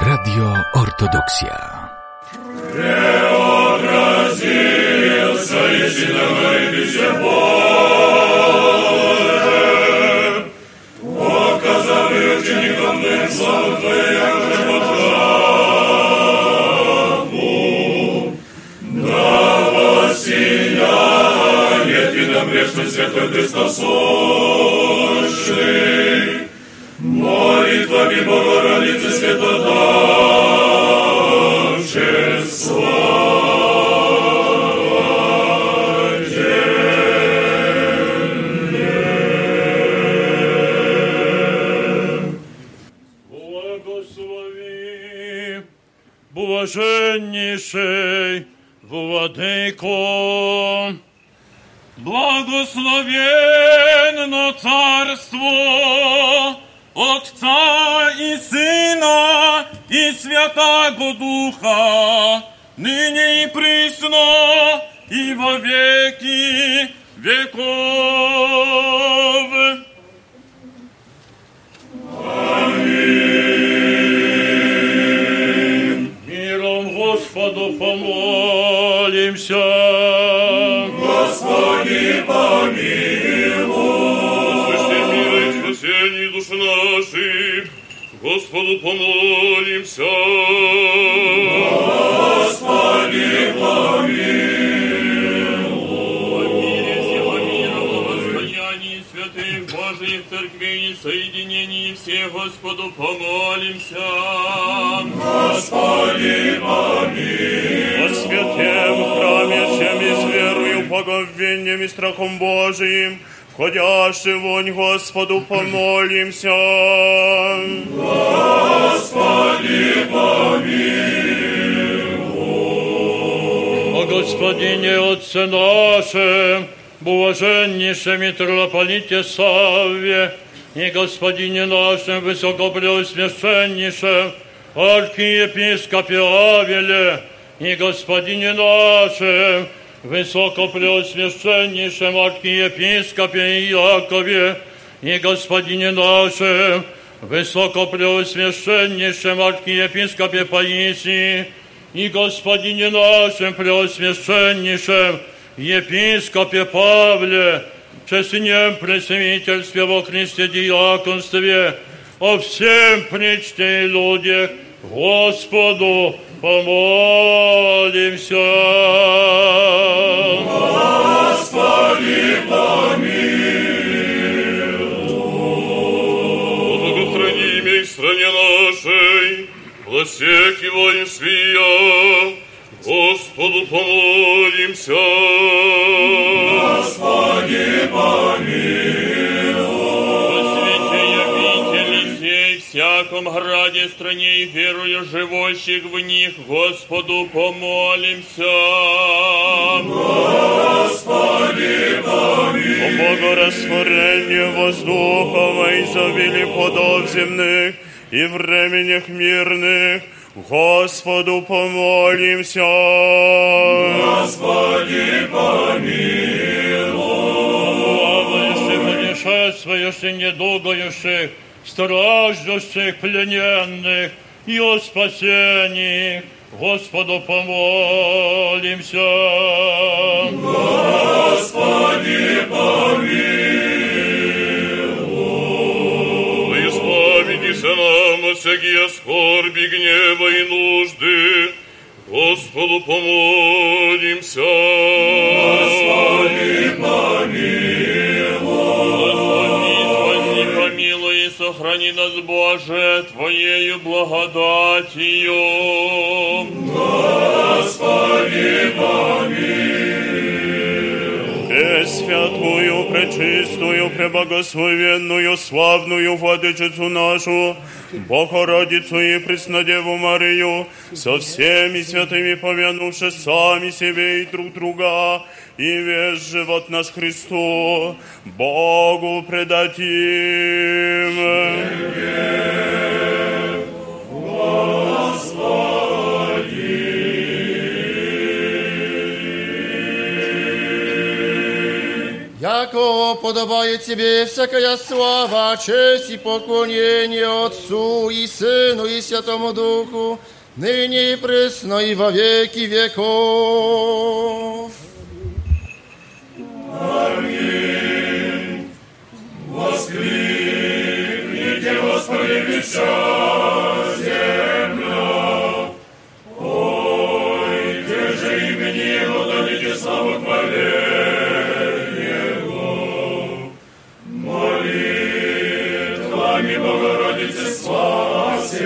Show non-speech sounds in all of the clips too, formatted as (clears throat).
Радио Ортодоксия. Преобразился Есиновой Безеболе, Оказав ученикам дым славу Твоей, Святой Престосущий, молитвами Богородицы Святодавче, Благослови, блаженнейший Владыко, благословенно царство Отца и Сына и Святаго Духа, ныне и присно и во веки веков. Миром Господу помолимся. Господу помолимся. Господи, О мире всего мира, благостоянии святых Божиих церквей и соединении всех Господу помолимся. Господи, помилуй. О святем храме всем и с верою, поговением и страхом Божиим, входящий вонь Господу помолимся. Господи, помилуй. О Господине Отце нашем, блаженнейшем митрополите Савве, и Господине нашем высокопреосвященнейшем, архиепископе Авеле, и Господине нашем высокопреосвященнейшем архиепископе Иакове, и Господине нашем высокопреосвященнейшем архиепископе Паисии, и Господине нашем преосвященнейшем епископе Павле, честнем пресвительстве во Христе диаконстве, о всем причте и людях, Господу помолимся. Господи, Благохрани имя и стране нашей, властях и воинствия, Господу помолимся. Господи, помилуй. Всяком граде, стране и верую живущих в них, Господу помолимся. Господи, помилуй. О богорастворении воздуха во изобилии плодов земных и временях мирных, Господу помолимся. Господи, помилуй. Плавающих, путешествующих, недугающих, страждущих, плененных и о спасении, Господу помолимся. Господи, помилуй. Избавитесь нам от всякие скорби, гнева и нужды, Господу помолимся. Господи, помилуй. Сохрани нас, Боже, Твоею благодатью. Господи, Пречистую, преблагословенную, славную Владычицу нашу, Богородицу и Преснодеву Марию, со всеми святыми помянувши сами себе и друг друга, и весь живот наш Христу, Богу предадим. Яко ибо подобает Тебе всякая слава, честь и поклонение Отцу и Сыну и Святому Духу, ныне и пресно и во веки веков. Воскликните, Господи, вся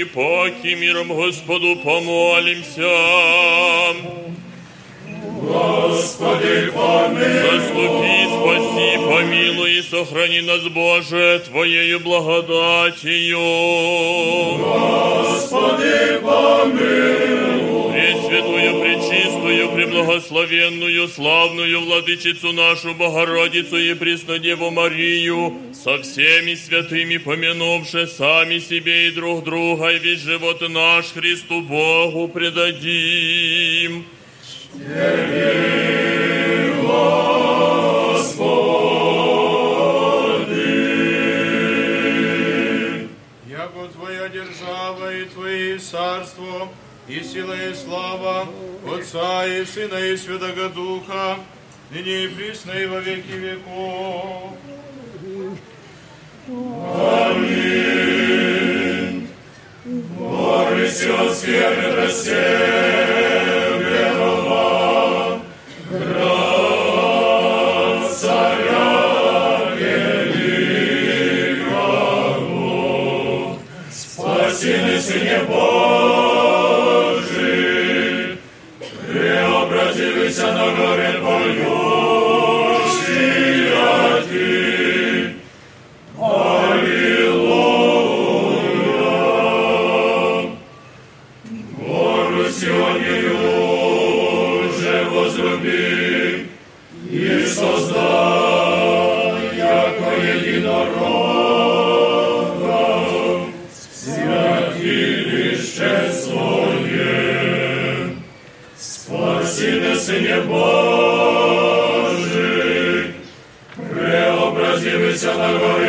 і поки міром Господу помолимся. Господи, помилуй. Заступи, спаси, помилуй, і сохрани нас, Боже, Твоєю благодатію. Господи, помилуй. Пречистую, преблагословенную, славную Владычицу нашу Богородицу и Преснодеву Марию, со всеми святыми помянувши сами себе и друг друга, и весь живот наш Христу Богу предадим. Яко Твоя держава и Твое царство, и сила и слава Отца и Сына и Святого Духа, ныне и присно и во веки веков. Горы сельские рассеян, верова, Issa non ore voglio Спаси на Сыне Божий, преобразився на горе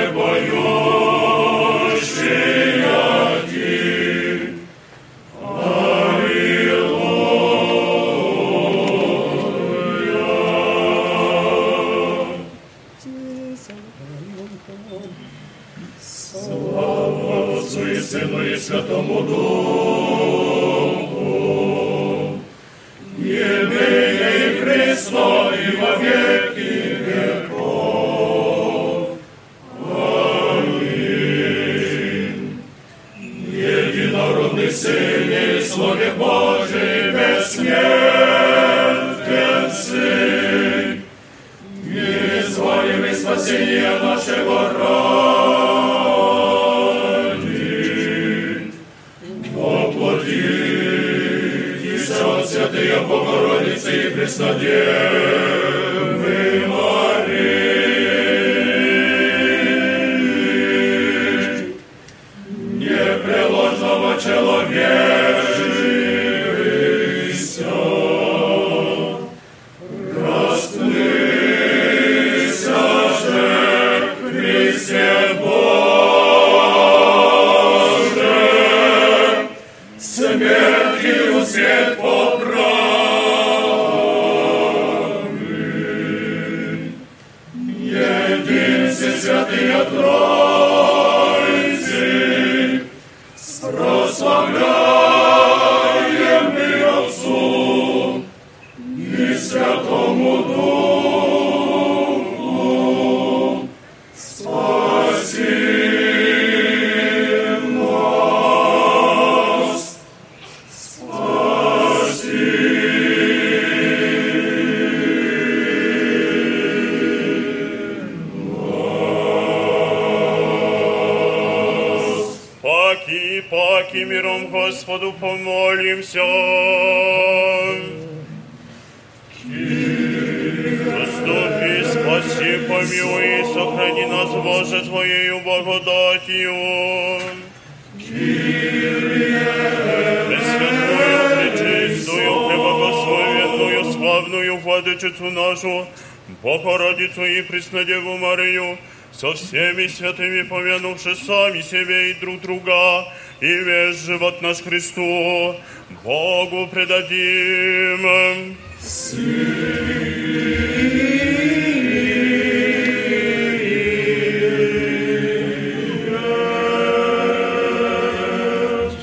Святыми помянувши сами себе и друг друга, и весь живот наш Христу, Богу предадим.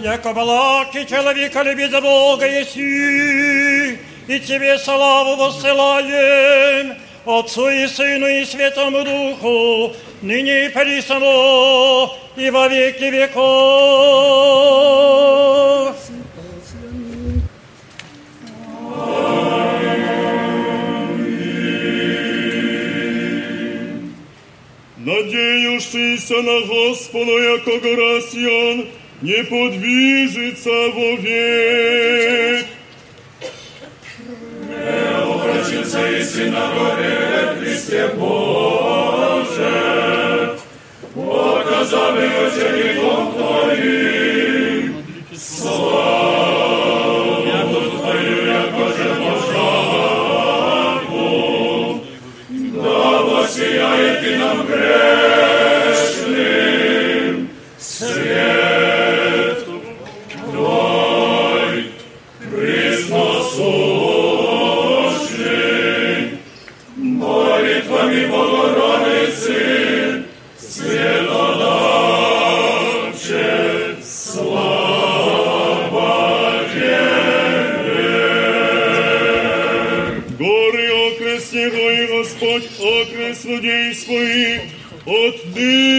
Яко Малаки человека любит за Бога еси, и Тебе славу воссылаем, Отцу и Сыну и Святому Духу, ныне и присно, и во веки веков. Надеющийся на Господа, яко гора Сион, не подвижется вовек. от ныне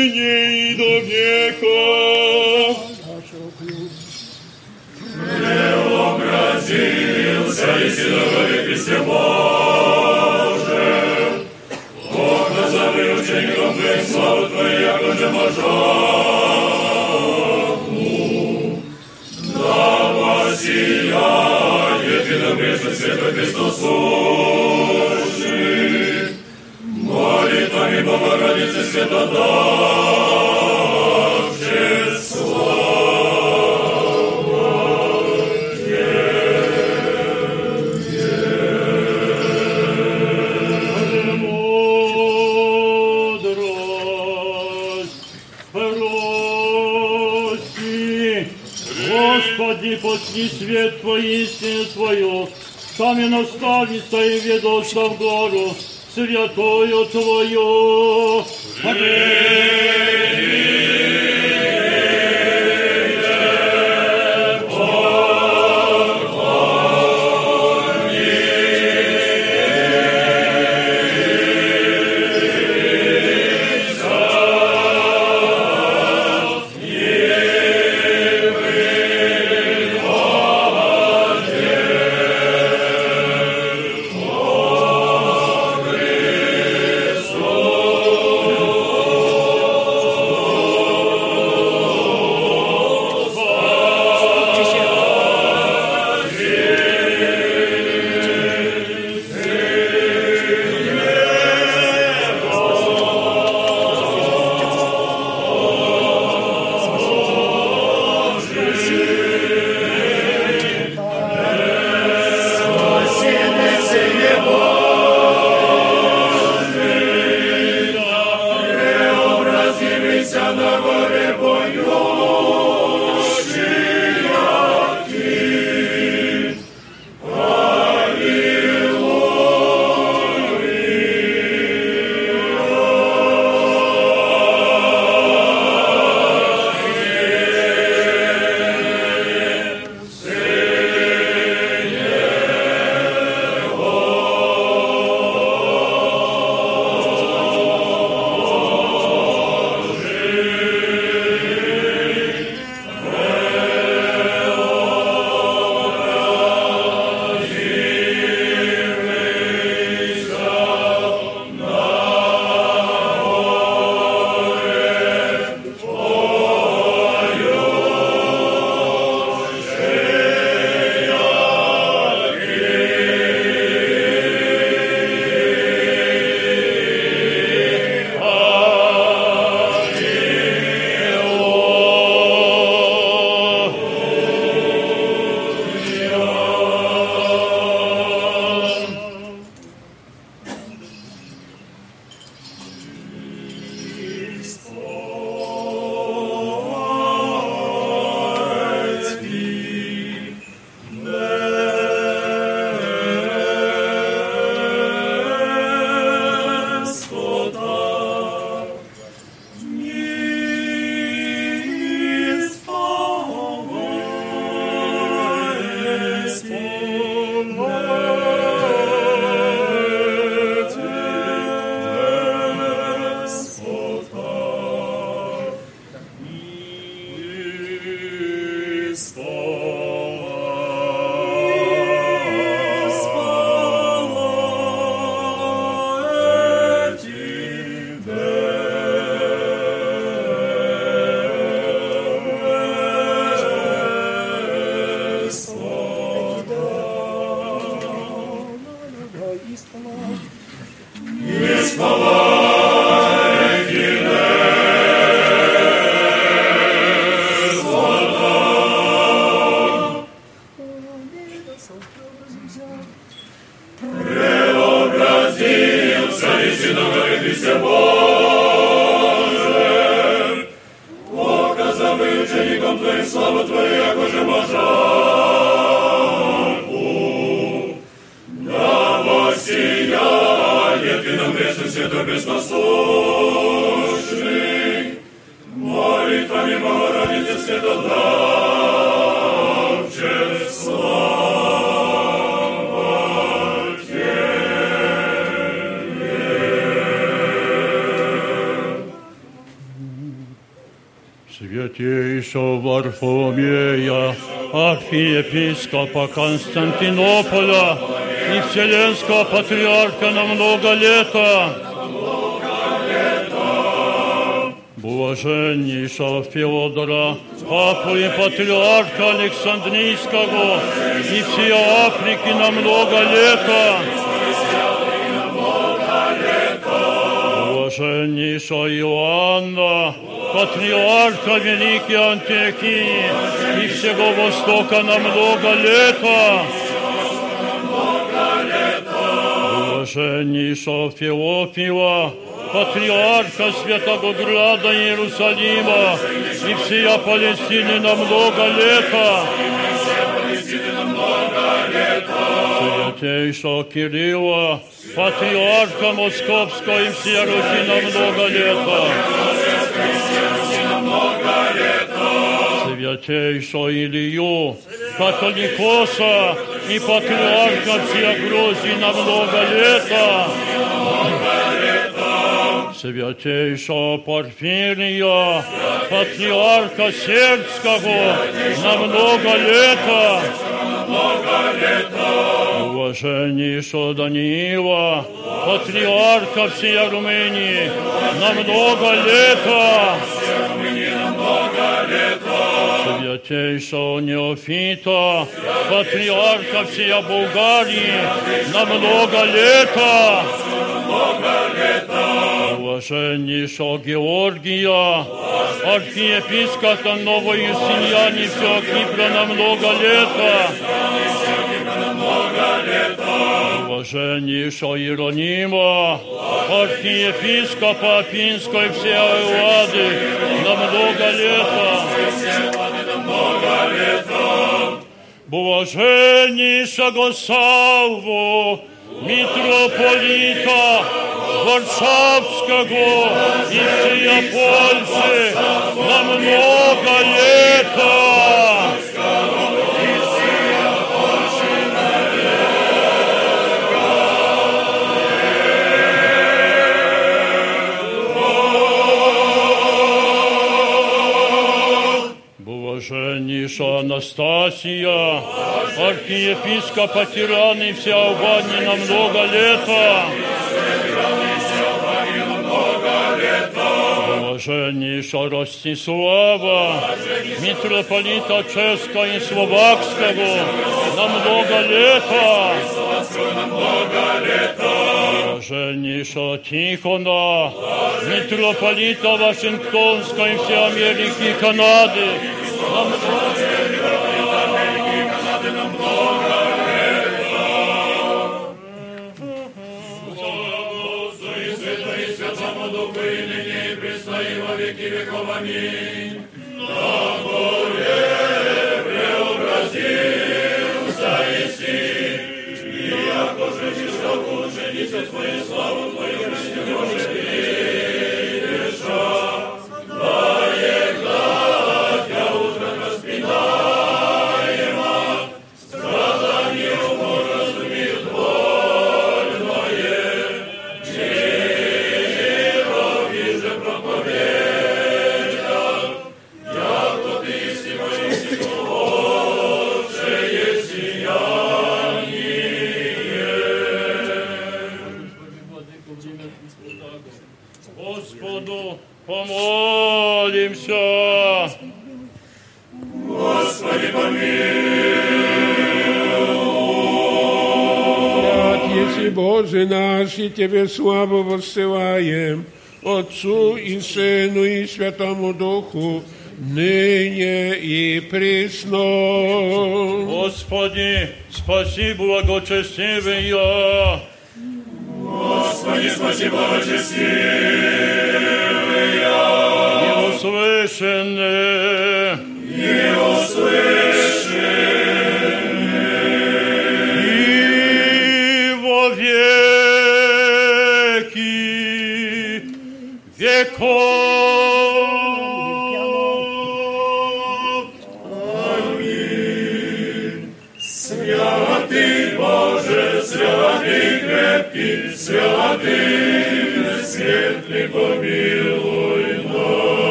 Архиепископа Константинополя и Вселенского Патриарха на много лета. Блаженнейшего Феодора, Папу и Патриарха Александрийского и всей Африки на много лета. Блаженнейшего Иоанна, Патриарха Великой Антиохии и всего Востока на много лета. Блаженнейшего Феофила, Патриарха Святого Града Иерусалима и всея Палестины на много лета. Святейшего Кирилла, Патриарха Московского и всея Руси на много лета. Святейшего Илью, католикоса и патриарха всея Грузии на много лета. Святейшего Порфирия, патриарха Сербского, на много лета. Уваженнейшего Даниила, патриарха всея Румынии, на много лета. Святейшего Неофита, патриарха всея Болгарии, на много лета. Блаженнейшего Георгия, архиепископа Новоюсиньяне всего Кипра на много лета. Блаженнейшего Иеронима, архиепископа Афинской всей Эллады на много лета. Блаженнейшего Савву, митрополита Варшавского и всея Польши на много лета. Блаженнейшая Анастасия, архиепископа Тираны вся Албания на много лета. Блаженнейшая Ростислава, митрополита Чешского и Словакского на много лета. Блаженнейшего Тихона, митрополита Вашингтонской всей Америки и Канады Святому Духу и ныне и престои во веки веков. Аминь. Тебе славу воссылаем, Отцу и Сыну и Святому Духу, ныне и присно. Господи, спаси благочестивый я. Господи, спаси благочестивый Неуслышанные.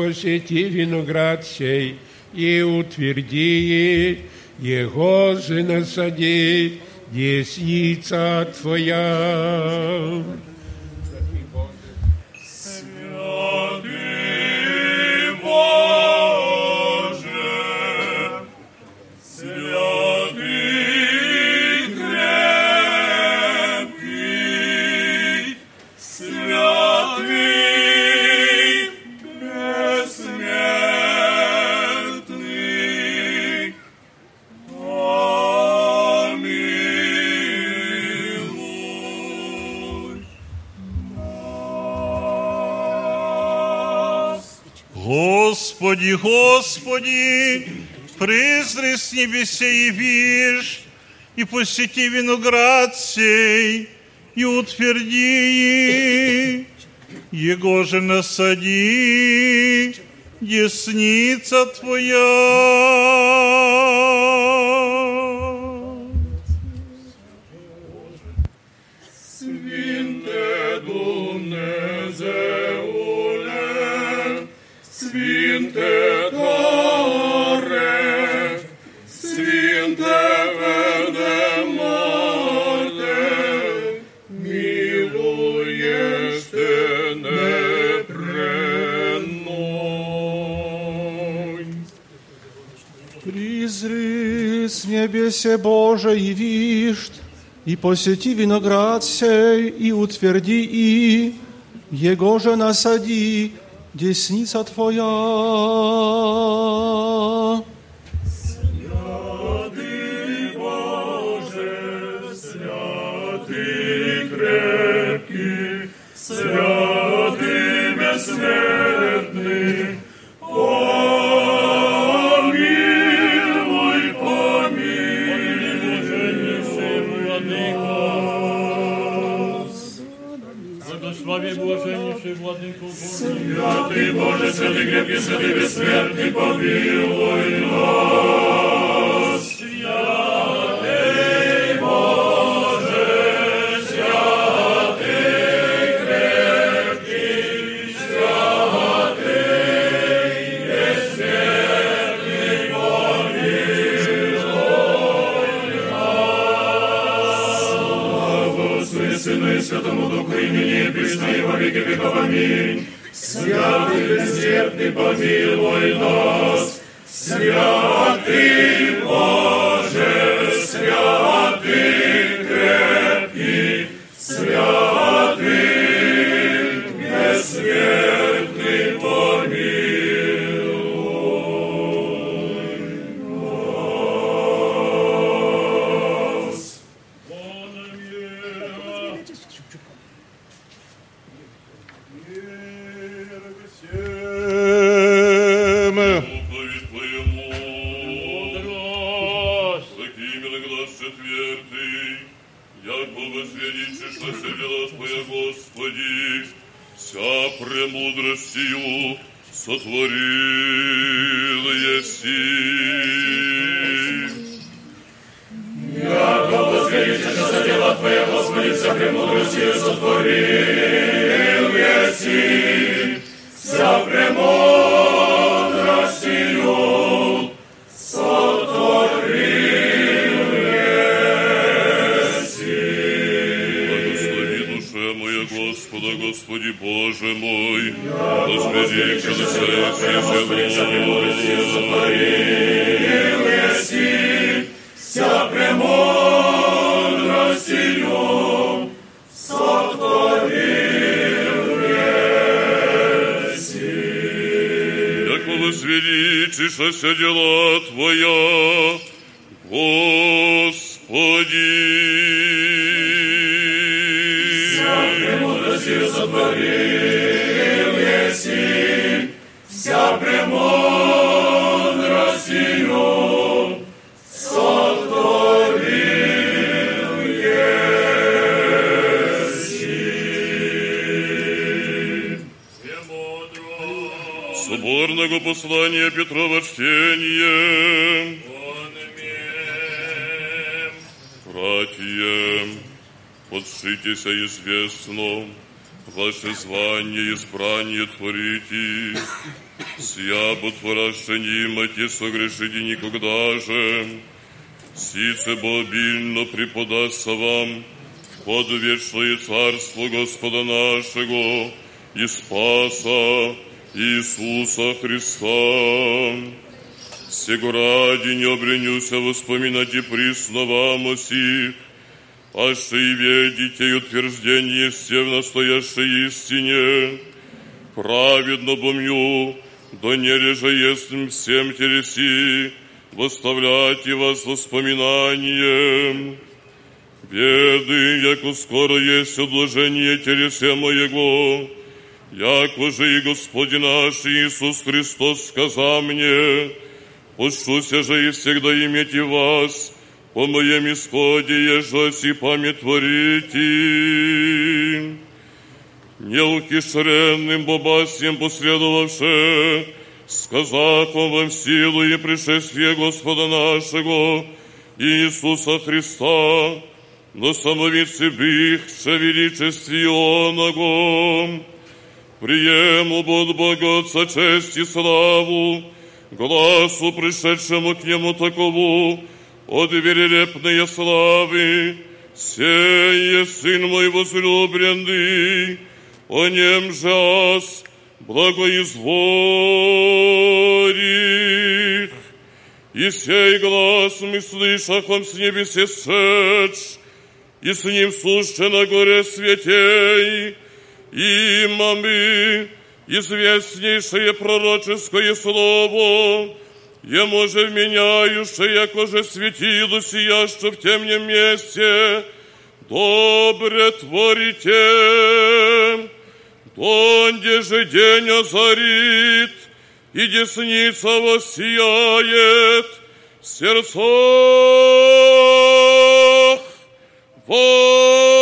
посети виноград сей, и утверди его же насади, десница Твоя. Господи, Господи, призри с небесей вишь, и посети виноград сей, и утверди, его же насади, десница Твоя. Призри с небесе Боже и вишт, и посети виноград сей, и утверди и, Его же насади, десница Твоя. крепкий, святый бессмертный, помилуй, помилуй нас. Благослови блаженнейший владыку Божий. Святый Боже, святый крепкий, святый нимате согрешите никогда же, сице обильно преподастся вам вечное царство Господа нашего и Спаса Иисуса Христа. Сего ради не обренюся воспоминать и присно вам о сих, а что и ведите и утверждение все в настоящей истине, праведно помню, да не реже ясным всем телеси, восставляйте вас воспоминанием. Веды, яко скоро есть одложение телесе моего, яко же и Господи наш Иисус Христос сказал мне, Пущуся же и всегда иметь и вас, по моем исходе, ежоси память творите. Неухищренным бобасьем последовавше, сказав вам в силу и пришествие Господа нашего, Иисуса Христа, но самовице бихше величестве Оного, приему от Бога Отца честь и славу, гласу пришедшему к нему такову, от верелепные славы, сее Сын мой возлюбленный, о нем же аз благоизволих. И сей глаз мы слышах вам с небесе сшедш, и с ним суще на горе святей, и мы известнейшее пророческое слово, Ему же вменяющее, яко же светило сияще в темном месте, добре творите, донде же день озарит, и десница воссияет в сердцах ваших.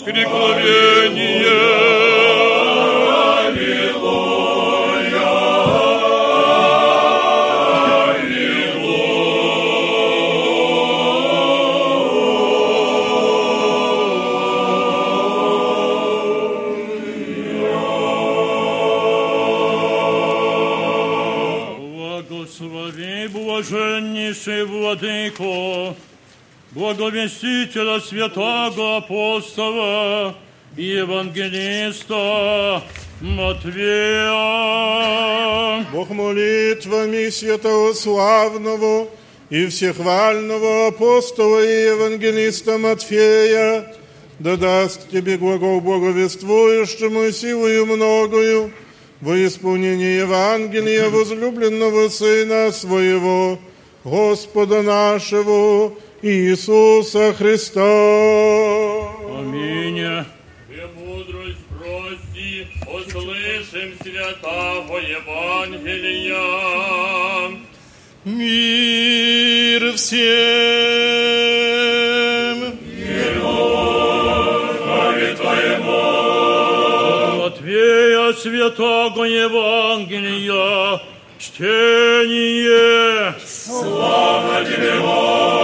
Воскрекловение! Благовестителя святого апостола и евангелиста Матвея. Бог молитвами святого славного и всехвального апостола и евангелиста Матфея да даст тебе глагол благовествующему силою многою во исполнение Евангелия возлюбленного Сына Своего, Господа нашего Иисуса Христа. Аминь. Премудрость прости, услышим святого Евангелия. Мир всем! Матвея святого Евангелия, чтение. Слава Тебе, Господи,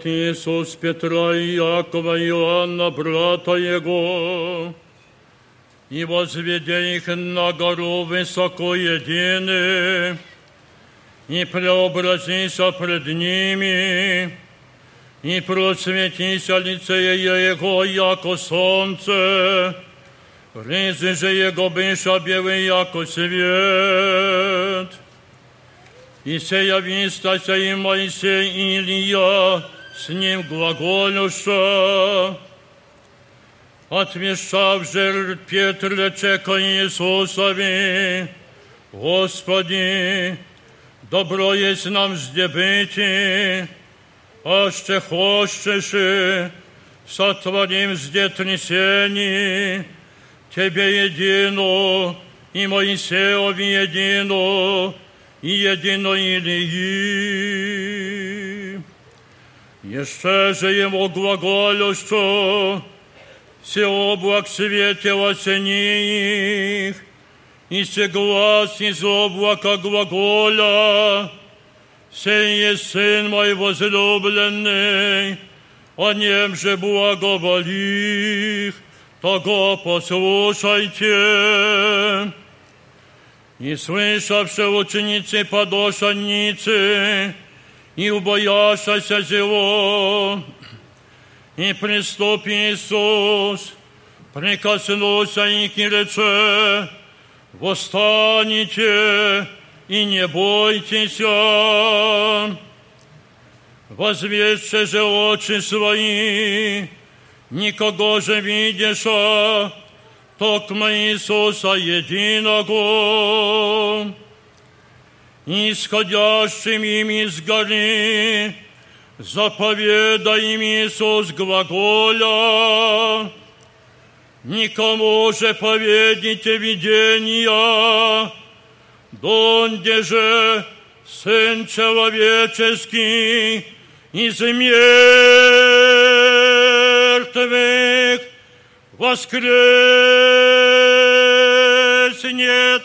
поят Иисус Петра и Якова и Иоанна, брата Его, и возведя их на гору высоко едины, и преобразися пред ними, и просветися лице Его, яко солнце, ризы же Его быша белый, яко свет. И сея вистася и Моисей и Илья, с ним глаголюша, отвещав же Петр речека Иисусови, Господи, добро есть нам зде бити, аще хочешь, сотворим зде трясени, Тебе едино, и Моисеови едино, и едино Илии. Jeszcze że Ему глаголю, что все облак свете осени их, и согласен из облака глаголя, «Сей есть Сын мой возлюбленный, о нем же благоволих, того послушайте». И слышавши ученицы подошанницы, и убояшася его, и приступ Иисус, прикоснулся их и рече, «Восстанете и не бойтесь, возведши же очи свои, никого же видишь, токма Иисуса единого, Исходящим им из горы, заповедай им Иисус глаголя, никому же поведите видения, донде же Сын Человеческий из мертвых воскреснет.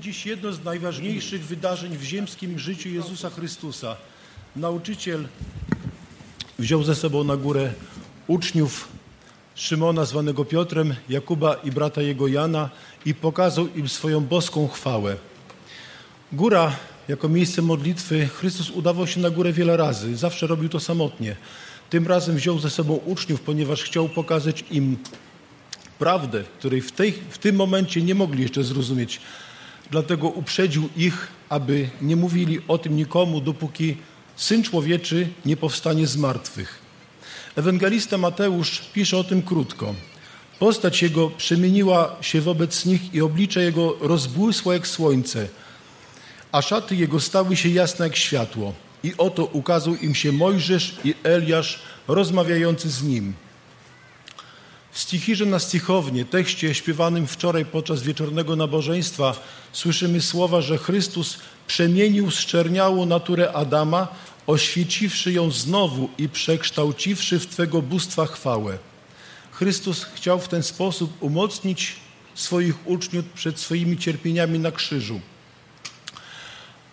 Dziś jedno z najważniejszych wydarzeń w ziemskim życiu Jezusa Chrystusa. Nauczyciel wziął ze sobą na górę uczniów Szymona, zwanego Piotrem, Jakuba i brata jego Jana i pokazał im swoją boską chwałę. Góra jako miejsce modlitwy, Chrystus udawał się na górę wiele razy, zawsze robił to samotnie. Tym razem wziął ze sobą uczniów, ponieważ chciał pokazać im prawdę, której w, tej, w tym momencie nie mogli jeszcze zrozumieć. Dlatego uprzedził ich, aby nie mówili o tym nikomu, dopóki Syn Człowieczy nie powstanie z martwych. Ewangelista Mateusz pisze o tym krótko. Postać jego przemieniła się wobec nich i oblicze jego rozbłysło jak słońce, a szaty jego stały się jasne jak światło. I oto ukazał im się Mojżesz i Eliasz rozmawiający z nim. W stichirze na stichownie, tekście śpiewanym wczoraj podczas wieczornego nabożeństwa, słyszymy słowa, że Chrystus przemienił zczerniałą naturę Adama, oświeciwszy ją znowu i przekształciwszy w Twego bóstwa chwałę. Chrystus chciał w ten sposób umocnić swoich uczniów przed swoimi cierpieniami na krzyżu.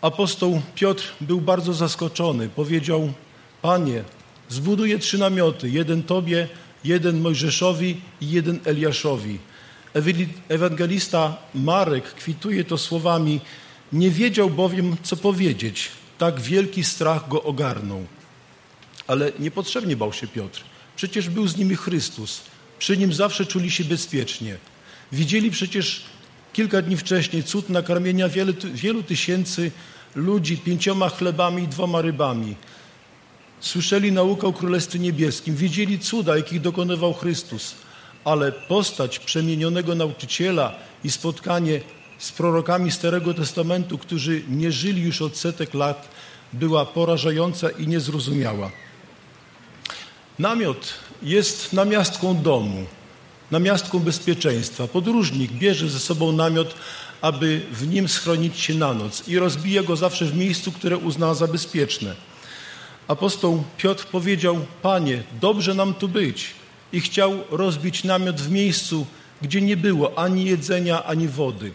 Apostoł Piotr był bardzo zaskoczony. Powiedział: Panie, zbuduję trzy namioty: jeden Tobie, jeden Mojżeszowi i jeden Eliaszowi. Ewangelista Marek kwituje to słowami: Nie wiedział bowiem, co powiedzieć. Tak wielki strach go ogarnął. Ale niepotrzebnie bał się Piotr. Przecież był z nimi Chrystus. Przy nim zawsze czuli się bezpiecznie. Widzieli przecież kilka dni wcześniej cud nakarmienia wielu, wielu tysięcy ludzi pięcioma chlebami i dwoma rybami. Słyszeli naukę o Królestwie Niebieskim, widzieli cuda, jakich dokonywał Chrystus, ale postać przemienionego nauczyciela i spotkanie z prorokami Starego Testamentu, którzy nie żyli już od setek lat, była porażająca i niezrozumiała. Namiot jest namiastką domu, namiastką bezpieczeństwa. Podróżnik bierze ze sobą namiot, aby w nim schronić się na noc i rozbija go zawsze w miejscu, które uzna za bezpieczne. Apostoł Piotr powiedział: Panie, dobrze nam tu być. I chciał rozbić namiot w miejscu, gdzie nie było ani jedzenia, ani wody.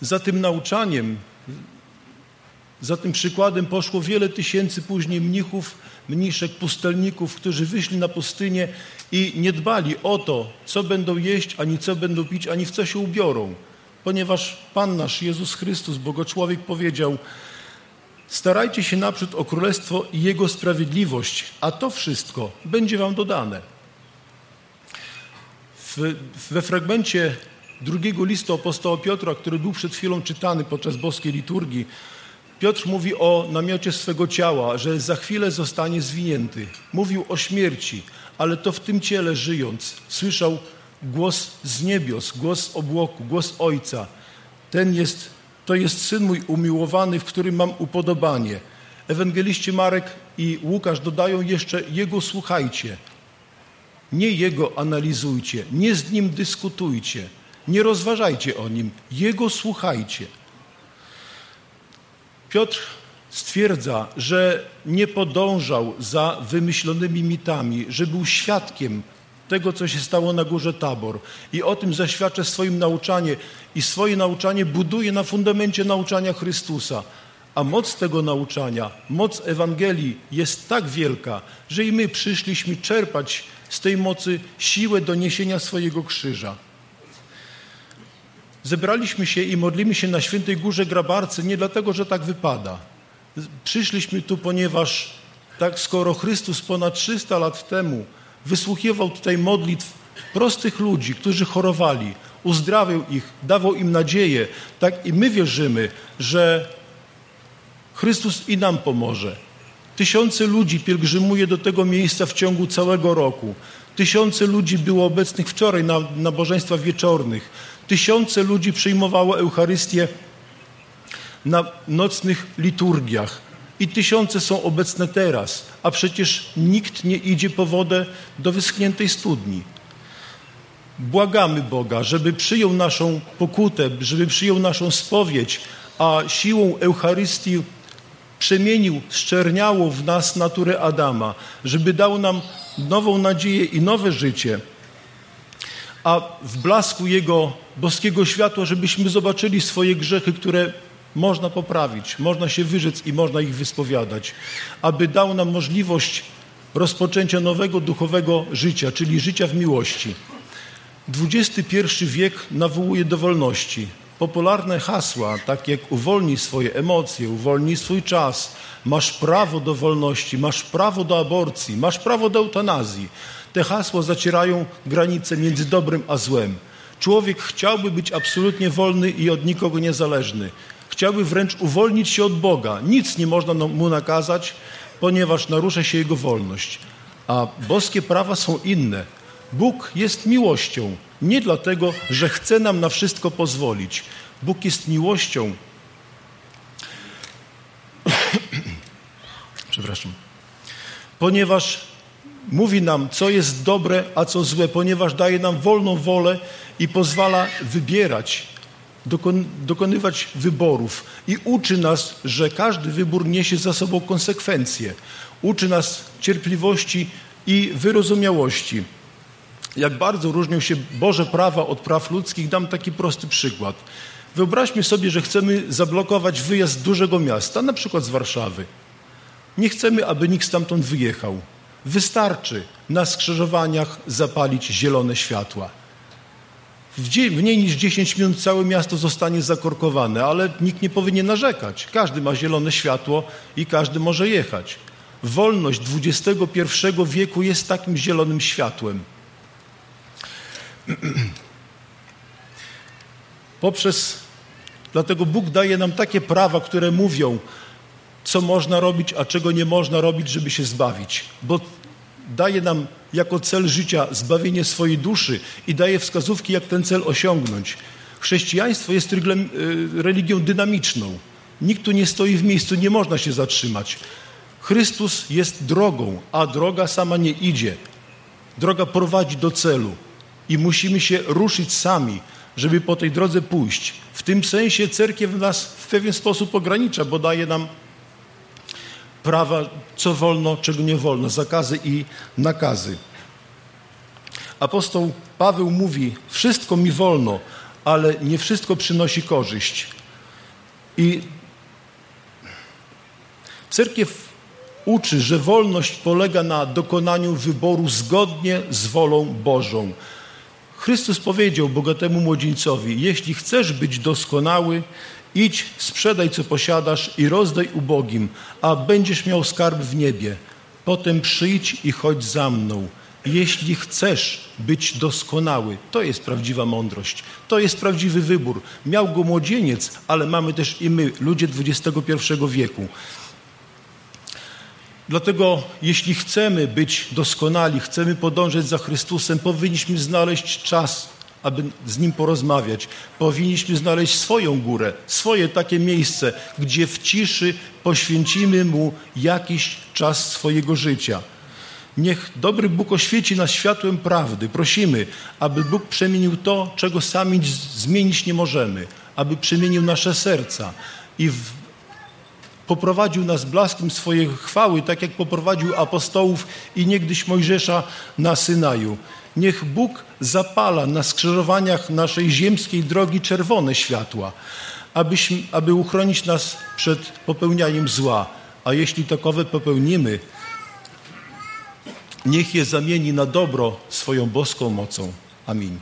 Za tym nauczaniem, za tym przykładem poszło wiele tysięcy później mnichów, mniszek, pustelników, którzy wyszli na pustynię i nie dbali o to, co będą jeść, ani co będą pić, ani w co się ubiorą. Ponieważ Pan nasz Jezus Chrystus, Bogoczłowiek powiedział, starajcie się naprzód o Królestwo i Jego sprawiedliwość, a to wszystko będzie wam dodane. W, we fragmencie drugiego listu apostoła Piotra, który był przed chwilą czytany podczas boskiej liturgii, Piotr mówi o namiocie swego ciała, że za chwilę zostanie zwinięty. Mówił o śmierci, ale to w tym ciele żyjąc słyszał głos z niebios, głos obłoku, głos Ojca. Ten jest, to jest Syn mój umiłowany, w którym mam upodobanie. Ewangeliści Marek i Łukasz dodają jeszcze Jego słuchajcie. Nie Jego analizujcie, nie z Nim dyskutujcie, nie rozważajcie o Nim, Jego słuchajcie. Piotr stwierdza, że nie podążał za wymyślonymi mitami, że był świadkiem tego, co się stało na górze Tabor. I o tym zaświadcza swoim nauczanie i swoje nauczanie buduje na fundamencie nauczania Chrystusa. A moc tego nauczania, moc Ewangelii jest tak wielka, że i my przyszliśmy czerpać z tej mocy siłę do niesienia swojego krzyża. Zebraliśmy się i modlimy się na Świętej Górze Grabarce nie dlatego, że tak wypada. Przyszliśmy tu, ponieważ tak skoro Chrystus ponad 300 lat temu wysłuchiwał tutaj modlitw prostych ludzi, którzy chorowali, uzdrawiał ich, dawał im nadzieję, tak i my wierzymy, że Chrystus i nam pomoże. Tysiące ludzi pielgrzymuje do tego miejsca w ciągu całego roku. Tysiące ludzi było obecnych wczoraj na nabożeństwach wieczornych. Tysiące ludzi przyjmowało Eucharystię na nocnych liturgiach. I tysiące są obecne teraz, a przecież nikt nie idzie po wodę do wyschniętej studni. Błagamy Boga, żeby przyjął naszą pokutę, żeby przyjął naszą spowiedź, a siłą Eucharystii przemienił szczerniałą w nas naturę Adama, żeby dał nam nową nadzieję i nowe życie, a w blasku Jego boskiego światła, żebyśmy zobaczyli swoje grzechy, które można poprawić, można się wyrzec i można ich wyspowiadać, aby dał nam możliwość rozpoczęcia nowego duchowego życia, czyli życia w miłości. XXI wiek nawołuje do wolności. Popularne hasła, takie jak uwolnij swoje emocje, uwolnij swój czas, masz prawo do wolności, masz prawo do aborcji, masz prawo do eutanazji. Te hasła zacierają granice między dobrem a złem. Człowiek chciałby być absolutnie wolny i od nikogo niezależny. Chciałby wręcz uwolnić się od Boga. Nic nie można mu nakazać, ponieważ narusza się jego wolność. A boskie prawa są inne. Bóg jest miłością, nie dlatego, że chce nam na wszystko pozwolić. Bóg jest miłością. (coughs) Przepraszam. Ponieważ mówi nam, co jest dobre, a co złe, ponieważ daje nam wolną wolę i pozwala wybierać, dokonywać wyborów i uczy nas, że każdy wybór niesie za sobą konsekwencje. Uczy nas cierpliwości i wyrozumiałości. Jak bardzo różnią się Boże prawa od praw ludzkich, dam taki prosty przykład. Wyobraźmy sobie, że chcemy zablokować wyjazd dużego miasta, na przykład z Warszawy. Nie chcemy, aby nikt stamtąd wyjechał. Wystarczy na skrzyżowaniach zapalić zielone światła. W mniej niż 10 minut całe miasto zostanie zakorkowane, ale nikt nie powinien narzekać. Każdy ma zielone światło i każdy może jechać. Wolność XXI wieku jest takim zielonym światłem. (clears throat) Poprzez, dlatego Bóg daje nam takie prawa, które mówią, co można robić, a czego nie można robić, żeby się zbawić. Bo daje nam jako cel życia zbawienie swojej duszy i daje wskazówki, jak ten cel osiągnąć. Chrześcijaństwo jest religią dynamiczną. Nikt tu nie stoi w miejscu, nie można się zatrzymać. Chrystus jest drogą, a droga sama nie idzie. Droga prowadzi do celu i musimy się ruszyć sami, żeby po tej drodze pójść. W tym sensie cerkiew nas w pewien sposób ogranicza, bo daje nam prawa, co wolno, czego nie wolno, zakazy i nakazy. Apostoł Paweł mówi: Wszystko mi wolno, ale nie wszystko przynosi korzyść. I cerkiew uczy, że wolność polega na dokonaniu wyboru zgodnie z wolą Bożą. Chrystus powiedział bogatemu młodzieńcowi: Jeśli chcesz być doskonały, idź, sprzedaj co posiadasz i rozdaj ubogim, a będziesz miał skarb w niebie. Potem przyjdź i chodź za mną. Jeśli chcesz być doskonały, to jest prawdziwa mądrość, to jest prawdziwy wybór. Miał go młodzieniec, ale mamy też i my, ludzie XXI wieku. Dlatego, jeśli chcemy być doskonali, chcemy podążać za Chrystusem, powinniśmy znaleźć czas, aby z Nim porozmawiać. Powinniśmy znaleźć swoją górę, swoje takie miejsce, gdzie w ciszy poświęcimy Mu jakiś czas swojego życia. Niech dobry Bóg oświeci nas światłem prawdy. Prosimy, aby Bóg przemienił to, czego sami zmienić nie możemy, aby przemienił nasze serca i w poprowadził nas blaskiem swojej chwały, tak jak poprowadził apostołów i niegdyś Mojżesza na Synaju. Niech Bóg zapala na skrzyżowaniach naszej ziemskiej drogi czerwone światła, abyśmy, aby uchronić nas przed popełnianiem zła. A jeśli takowe popełnimy, niech je zamieni na dobro swoją boską mocą. Amin.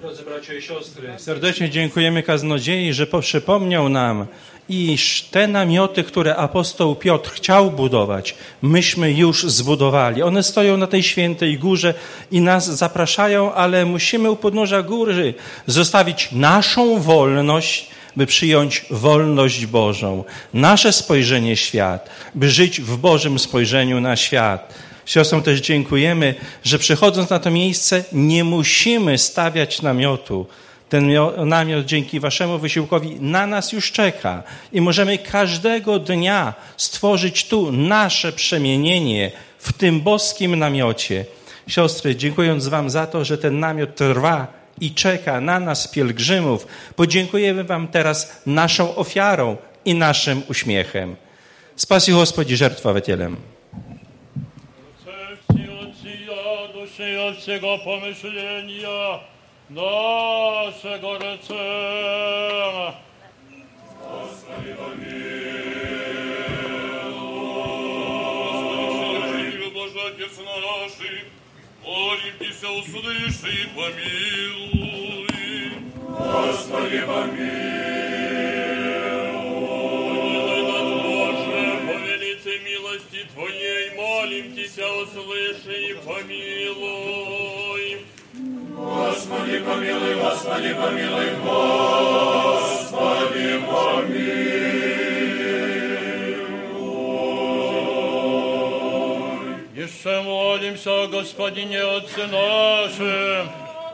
Drodzy bracia i siostry, serdecznie dziękujemy kaznodziei, że przypomniał nam, iż te namioty, które apostoł Piotr chciał budować, myśmy już zbudowali. One stoją na tej świętej górze i nas zapraszają, ale musimy u podnóża góry zostawić naszą wolność, by przyjąć wolność Bożą, nasze spojrzenie świat, by żyć w Bożym spojrzeniu na świat. Siostrom też dziękujemy, że przychodząc na to miejsce nie musimy stawiać namiotu. Ten namiot dzięki Waszemu wysiłkowi na nas już czeka i możemy każdego dnia stworzyć tu nasze przemienienie w tym boskim namiocie. Siostry, dziękując Wam za to, że ten namiot trwa i czeka na nas, pielgrzymów, podziękujemy Wam teraz naszą ofiarą i naszym uśmiechem. Spasi Господи, жертвователем. Всего помышления нашего рыцаря. Господи, помилуй. Господи, Боже, Отец наш, молимся, услыши и помилуй. Господи, помилуй. Повелите милости Твоей, молимся, услыши и помилуй. Господи, помилуй, Господи, помилуй, Господи, помилуй. Еще молимся, Господине Отце нашим,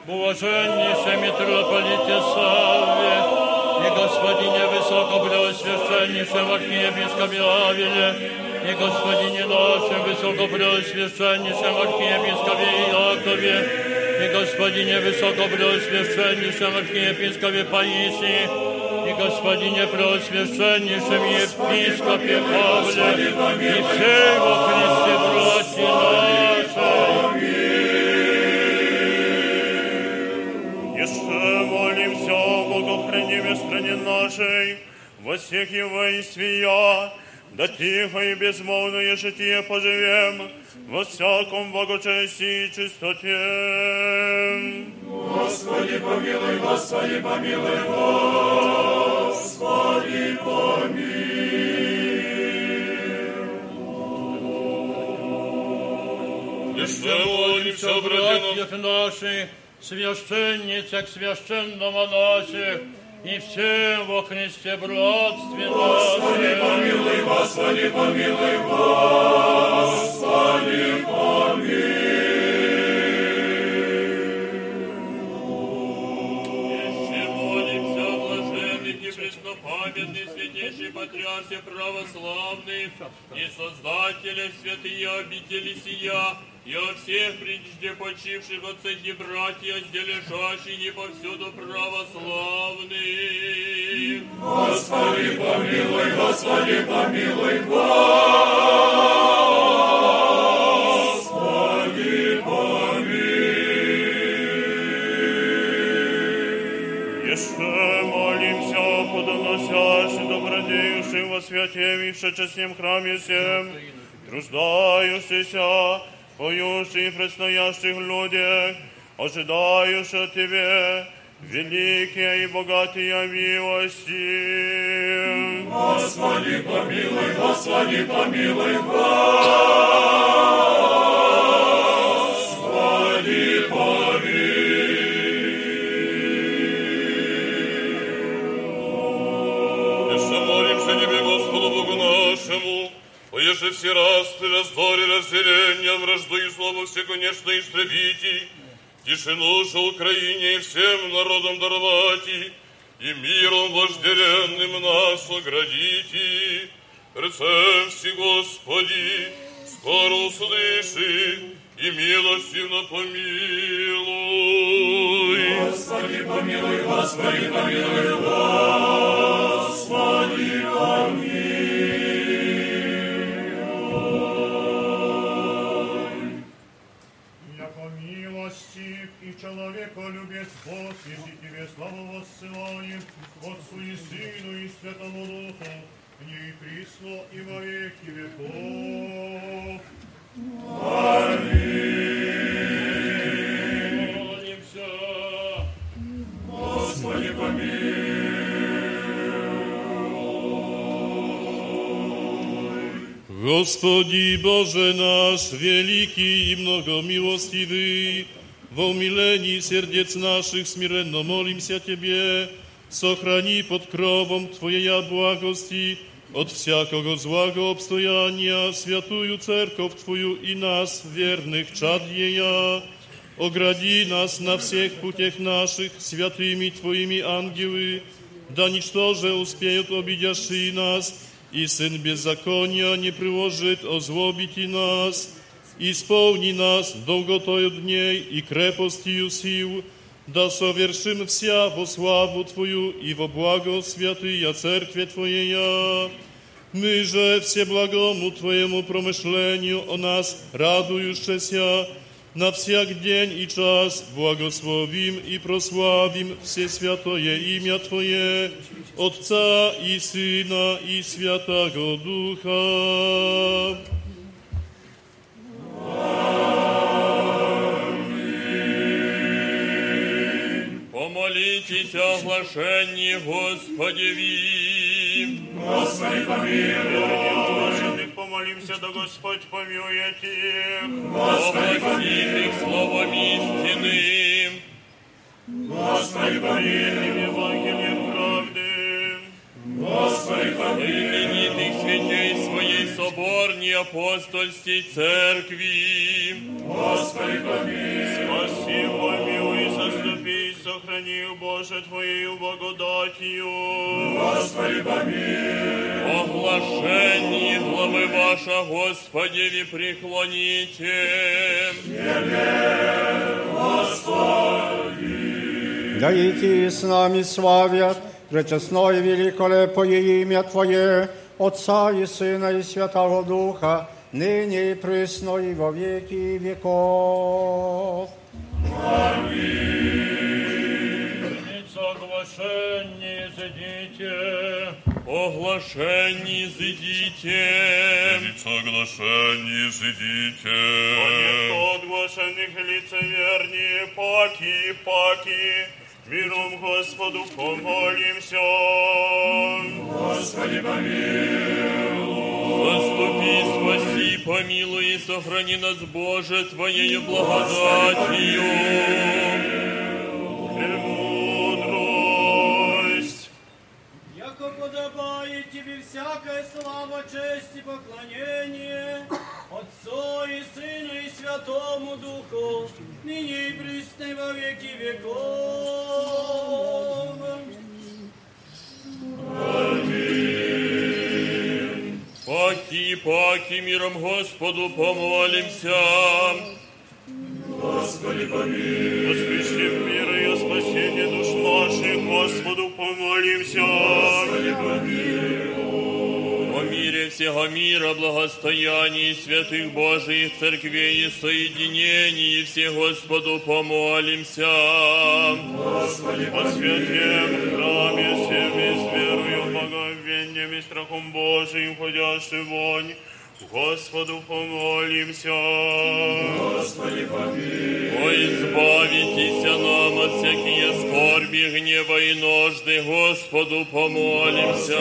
уваженнейшем митрополите Савве и Господине Высокопреосвященнейшем архиепископе Авеле, и Господине нашем Высокопреосвященнейшем архиепископе Иакове, и Господине Высокопреосвященнейшем архиепископе Паисии, и Господине Преосвященнейшем епископе Павле, и всей во Христе братья наши. Еще молимся о Богохраниме стране нашей, во всех его воинствия, да тихо и безмолвное житие поживем, во всяком благочестии и чистоте. Господи, помилуй, Господи, помилуй, Господи, помилуй. Jeszcze молимся, братьев наших, священницах, священномонасях, и всем во Христе братстве Господи, помилуй, Господи, помилуй, Господи, помилуй. О блаженных и создателя святые обители сия, и о всех прежде почивших отцах и братьях, где лежащих и повсюду православных. Господи, помилуй, Господи, помилуй, Господи, во святейшем честном храме всем, труждающийся, поющий и предстоящих людях, ожидающих от Тебе, великие и богатые милости. Господи, помилуй, Господи, помилуй, Господи, Поеже все распри, раздори, разделения, вражду и злобу все, конечно, истребите, тишину же Украине и всем народам даровати, и миром вожделенным нас оградите. Все, Господи, скоро услыши, и милостивно помилуй. Господи, помилуй, Господи, помилуй, Господи, помилуй. Человеколюбец Бог, если Тебе славу воссылаем, Отцу и Сыну и Святому Духу, ныне и присно и во веки веков. Молимся. Господи, Господи Boże nasz, wielki i mnogomiłostiwy, w umileni serdiec naszych smirенно молимся Тебе, сохрани pod krową Twojej błagosti od всякого złego obstojania, святую церковь Твою и нас, верных чад ея, огради нас на всех путях наших святыми Твоими ангелы, да ничто же успеют обидящие нас, и Сын беззакония не приложит озлобить и нас, исполни нас долготою дней и крепостью сил, да совершим вся во славу Твою и во благо святыя Церкви Твоея. Мы же все благому Твоему промышлению о нас радующеся, на всяк день и час благословим и прославим все святое имя Твое, Отца и Сына и Святого Духа. Помолитесь о оглашении Господеви. Господи, помилуй. Помолимся, да Господь помилует их. Господи, помилуй. их словом истинным. Господи, помилуй. Евангелием правды. Господи, помилуй. Именитых святей своей соборней апостольской церкви. Господи, помилуй. Спаси, помилуй, заступи, сохрани, Боже, Твоею благодатью. Господи, помилуй. Оглашение главы ваша, Господеви, преклоните. Да идти с нами славят, пречестное великолепое имя Твое, Отца и Сына и Святого Духа, ныне и присно и во веки веков. Соглашение зайдите, оглашение зайдите. Соглашение сидите. Никто оглашенных лицевернее, паки, паки, миром Господу помолимся. Господи, помилуй. Заступи, спаси, помилуй и сохрани нас, Боже, Твоею благодатью. Премудрость. Подобает Тебе всякая слава, честь и поклонение, Отцу и Сыну и Святому Духу, ныне и присно во веки веков. Аминь. всяким миром Господу помолимся. Господи, помилуй. Воскресим мира и спасение наших, Господу помолимся. Господи, помилуй. О мире всего мира, благостоянии святых Божиих церквей и соединении все Господу помолимся. Господи, О святем храме всеми с верою, боговением и страхом Божиим, ходящий вонь, Господу помолимся. Господи, помилуй. О, избавитеся нам от всякие скорби, гнева и нужды, Господу помолимся.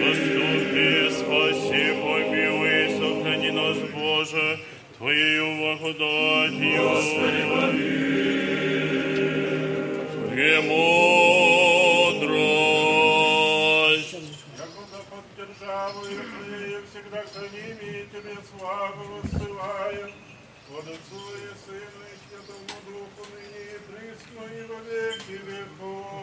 Заступи, спаси, помилуй, сохрани нас, Боже, Твоею благодатью. Господи, Премудрость. Тебе славу воссылаем, от Отцу и Сыну и Святому Духу, ныне и присно и во веки веков.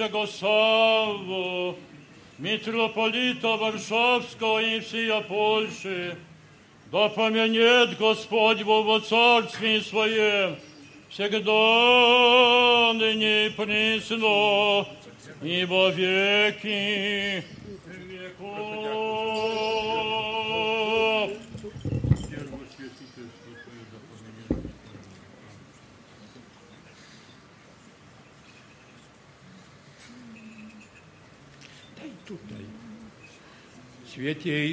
блаженнейшего Савву, митрополита Варшавского и всея Польши, да помянет Господь во Царстве Своем, всегда ныне и присно, и во веки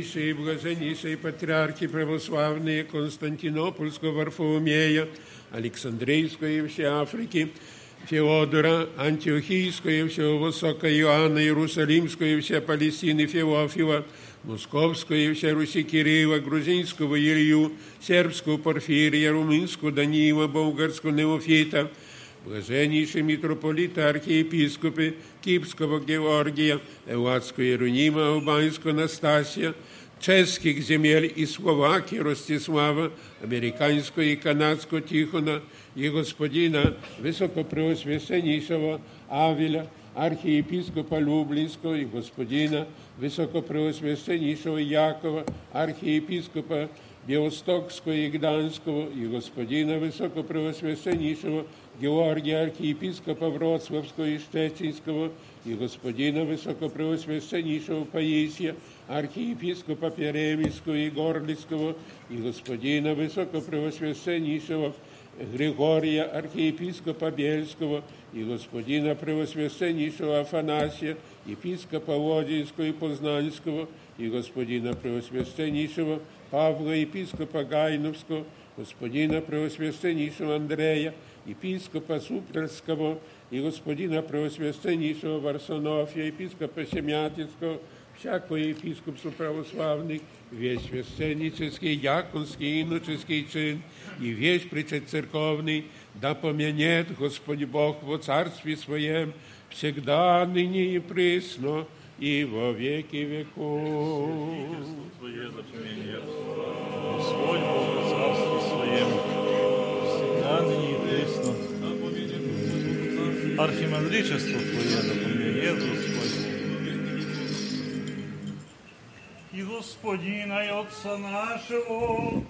Святейшие и блаженнейшие патриархи православные Константинопольского Варфоломея, Александрийского и всей Африки, Феодора, Антиохийского и всего Высокого Иоанна, Иерусалимского и вся Палестины Феофила, Московского и вся Руси Кирилла, Грузинского Илью, Сербского Порфирия, Румынского Даниила, Болгарского Неофита, блаженнейшие митрополиты, архиепископы Кипского Георгия, Элладского Иеронима, Албанского Настасия, чеських земель і Словакії Ростислава, американського і канадського Тихона і господина Високопреосвященнішого Авіля, архієпископа Люблінського і господина Високопреосвященнішого Якова, архієпископа Біостокського і Гданського і господина Високопреосвященнішого Георгія архієпископа Вроцлавського і Штечинського і господина Високопреосвященнішого Паїсія – архиепископа Перемийского и Горлицкого и господина Высокопреосвященнейшего Григория, архиепископа Бельского и господина Превосвященнейшего Афанасия, епископа Лодинского и Познанского и господина Превосвященнейшего Павла, епископа Гайновского, господина Превосвященнейшего Андрея, епископа Суперского и господина Превосвященнейшего Варсонофия, епископа Семятинского, всякого епископства православных, весь священнический, яконский, иноческий чин и весь причет церковный, да помянет Господь Бог во Царстве Своем всегда, ныне и пресно, и во веки веков. Твое запоминание. Господь Бог в Царстве Своем, всегда ныне и пресно. Архимандричество Твое запоминает, Господь. И Господина и Отца нашего,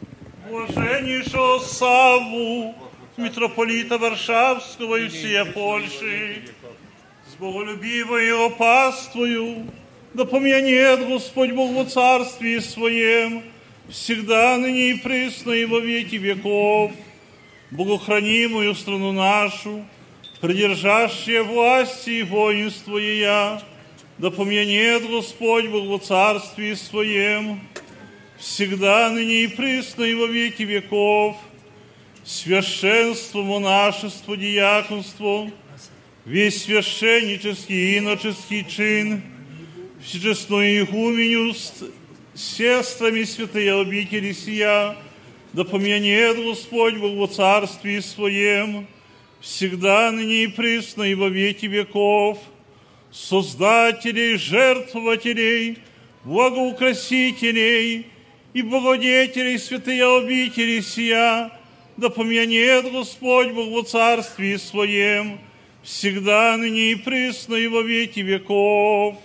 блаженнейшего Савву, митрополита Варшавского и всея Польши, с боголюбивою паствою, да помянет Господь Бог во Царстве Своем, всегда ныне и пресно и во веки веков, богохранимую страну нашу, придержащие власти и воинство Ея, да помянет Господь Бог во Царстве Своем, всегда ныне и пресно и во веки веков, священство, монашество, диаконство, весь священнический и иноческий чин, всечестную игуменю сестрами святые обители сия, да помянет Господь Бог во Царстве Своем, всегда ныне и пресно и во веки веков, создателей, жертвователей, благоукрасителей и благодетелей святые обители сия, да помянет Господь Бог во Царстве Своем, всегда ныне и пресно и во веки веков.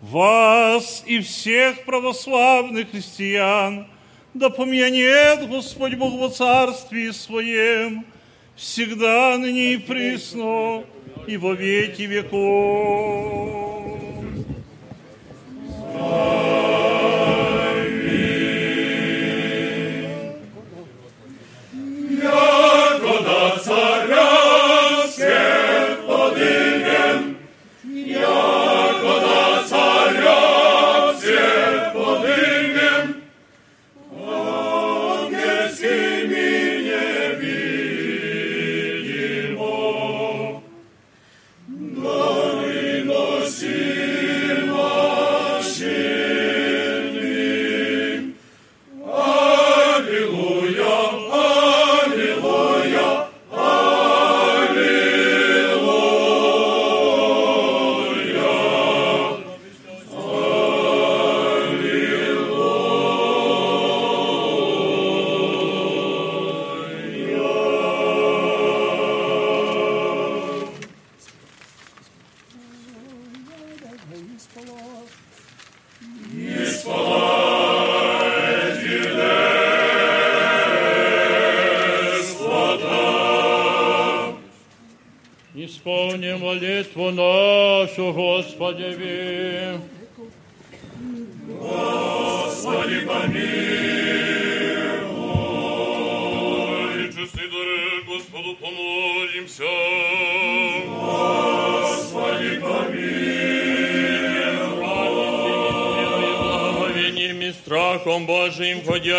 Вас и всех православных христиан, да помянет Господь Бог во Царстве Своем, всегда ныне и пресно, и во веки веков. Ягода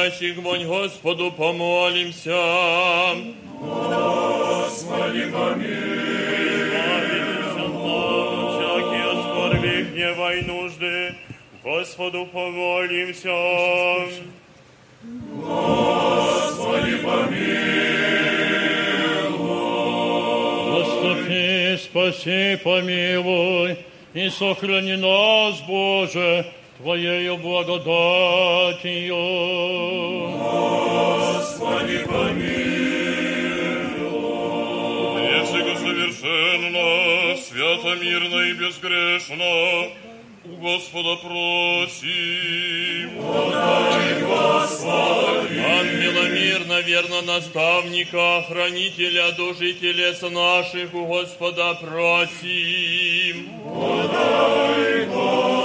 Божиим, входящих вонь Господу, помолимся. Господи, всякие скорби, гнева и нужды, Господу помолимся. Господи, Заступи, спаси, помилуй, и сохрани нас, Боже, Твоею благодатью. Господи, помилуй. Если совершенно, свято, мирно и безгрешно, у Господа просим. Подай, Господи. Ангела мирно, верно наставника, хранителя души и телес наших, у Господа просим. Подай, Господи.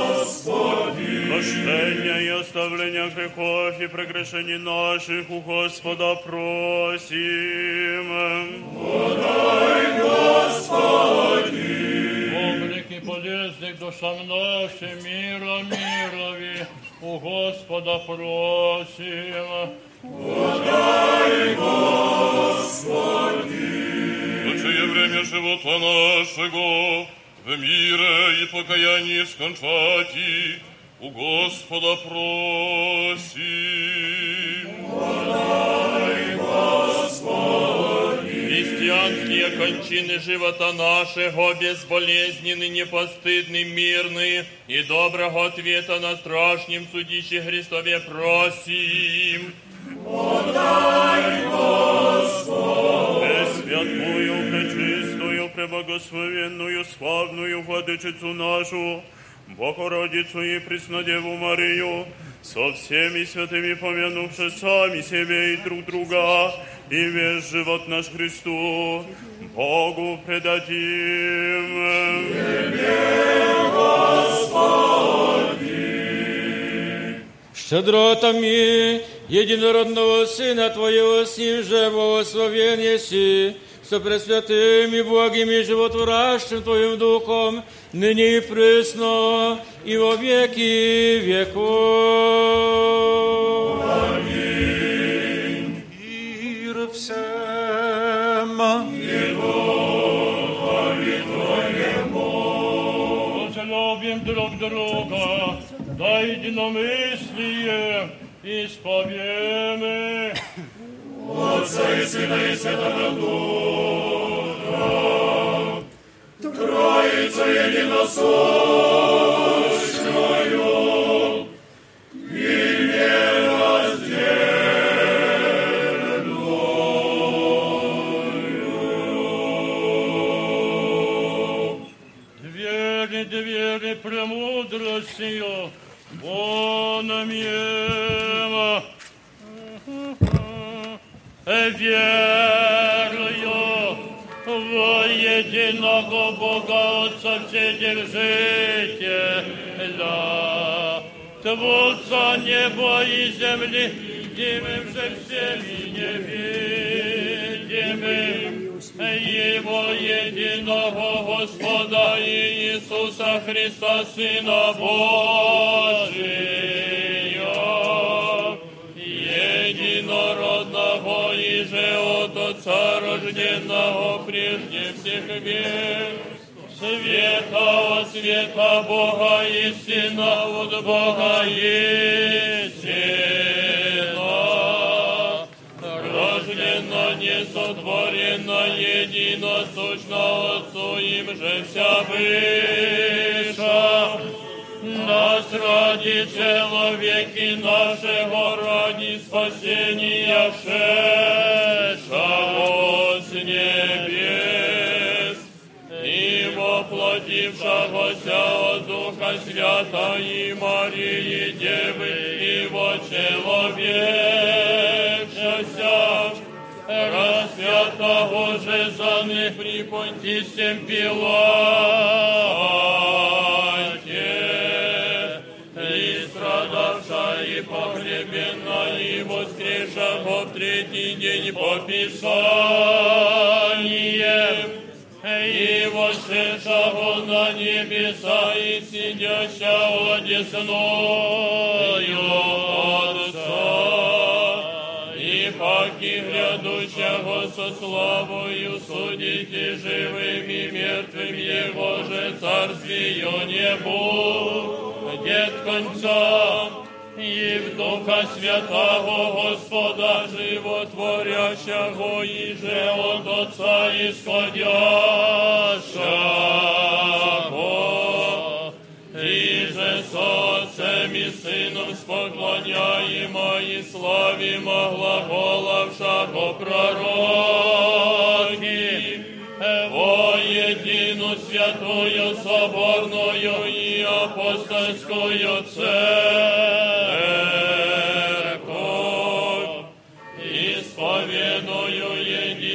Прощения и оставления грехов и прегрешений наших у Господа просим. Подай, Господи. Облики полезных душам нашим, мира мирови, у Господа просим. Подай, Господи. Лучшее время живота нашего в мире и покаянии скончати, у Господа просим. Подай, Господи. Христианские кончины живота нашего, безболезненный, непостыдный, мирный и доброго ответа на страшнем судище Христове просим. Подай, Господи. Пречистую, преблагословенную, славную Владычицу нашу, Богородицу и Преснодеву Марию, со всеми святыми помянувши сами себе и друг друга, и весь живот наш Христу, Богу предадим. Щедротами единородного Сына Твоего, с Ним же благословен еси, со пресвятым и благим и животворящим Твоим Духом, ныне и пресно, и во веки веков. Мир всем. Возлюбим друг друга, да единомыслие исповемы. Отца и Сына и Святого Духа. Троица единосущную и нераздельную. Двери, двери премудростью, воном ема. wierują w jedynego Boga Ojca przecież życie. Twórca nieba i ziemi, widzimy, że ziemi nie widzimy. Jego jedynego Gospoda Jezusa Chrysta, Syna Boży. Единородного же от Отца рожденного прежде всех век, света от света Бога истина от Бога истина, рождена, несотворена, единосущна Отцу им же вся выша, нас ради человеки нашего, ради спасения шедшего с небес и воплотившегося от Духа Свята и Марии Девы, и во человекшася распятого же за при Понтисем Пилате, и погребена, и воскрешаха в третий день по Писаниям, и вошедшего на небеса, и сидящего десною Отца, и паки грядущего со славою судите живыми и мертвыми, Его же царствие не будет. Конца. І в Духа святого Господа животворящого, і же от Отца ісходящого, і же соцем і сином споклоняємо, і славі могла голавшого пророків, воєдину святою соборною і апостольською церквою.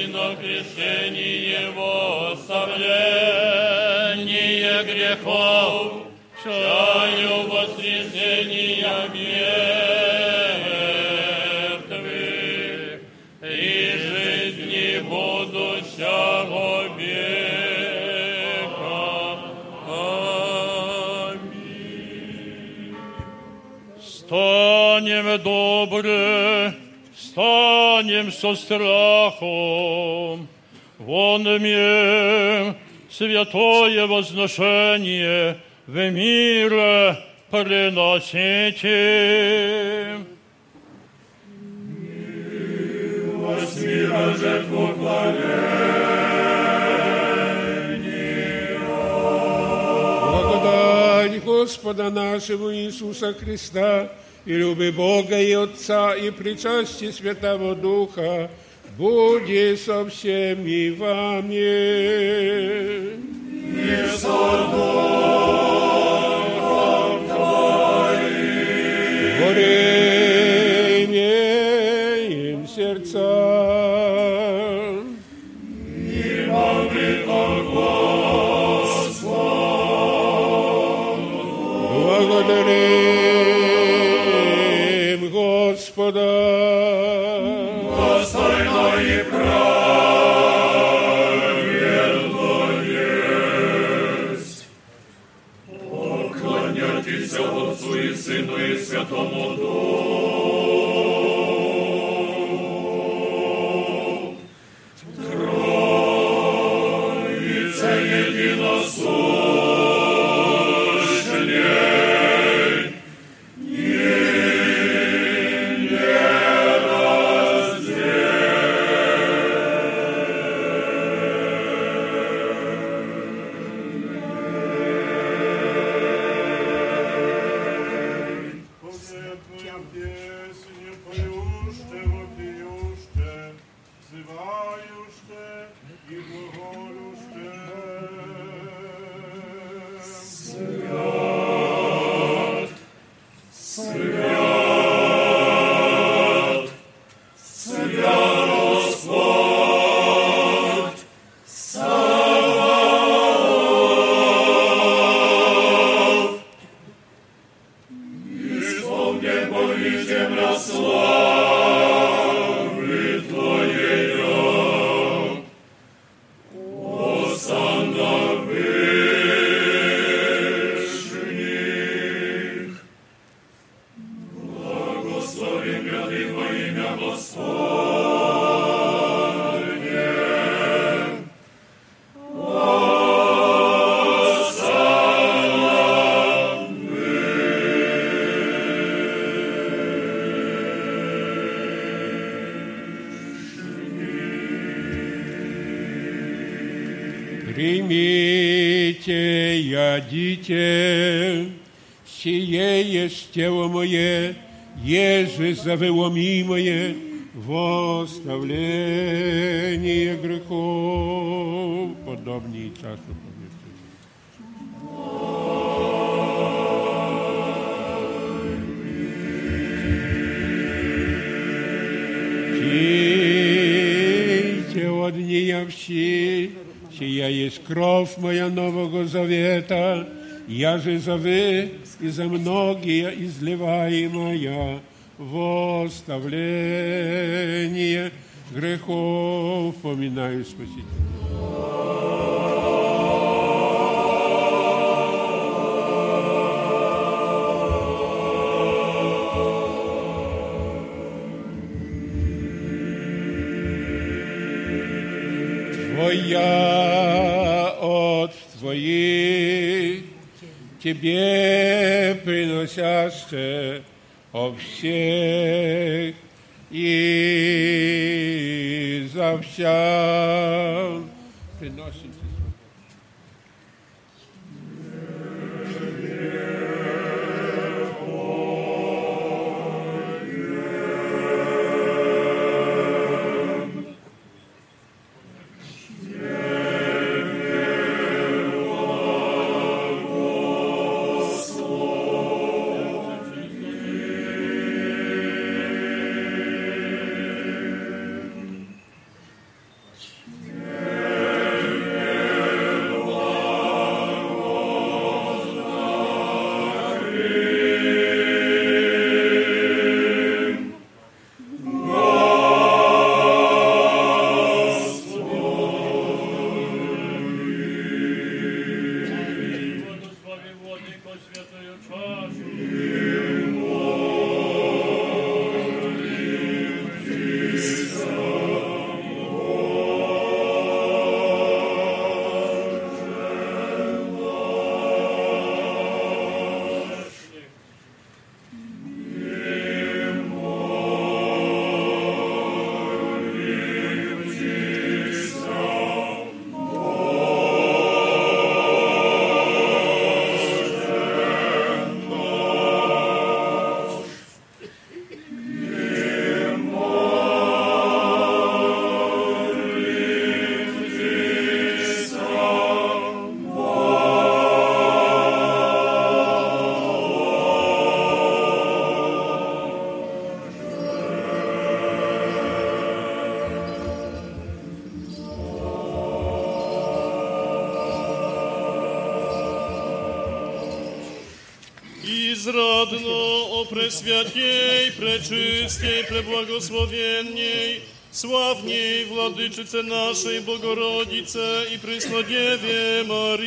Едино крещение во оставление грехов, чаю воскресения мертвых и жизни будущего века. Аминь. Станем добре, станем со страхом, вонмем святое возношение в мире приносите. Восьмира жертву Благодать Господа нашего Иисуса Христа и люби Бога и Отца и причастие Святого Духа будет со всеми вами. Не со духом твоим. Сердца. завеломимое восставление грехов, подобнее царству Пейте от нее все, сия есть кровь моя Нового Завета, я же за вы и за многие изливаемая, Восставление грехов, поминаю спаситель. Твоя от твоих тебе приносящая о всех и за всех. Praswiakiej, Preczystej, Prebłagosławiennej, Sławniej Władyczyce naszej Bogorodice i Prysnodiewie Marii.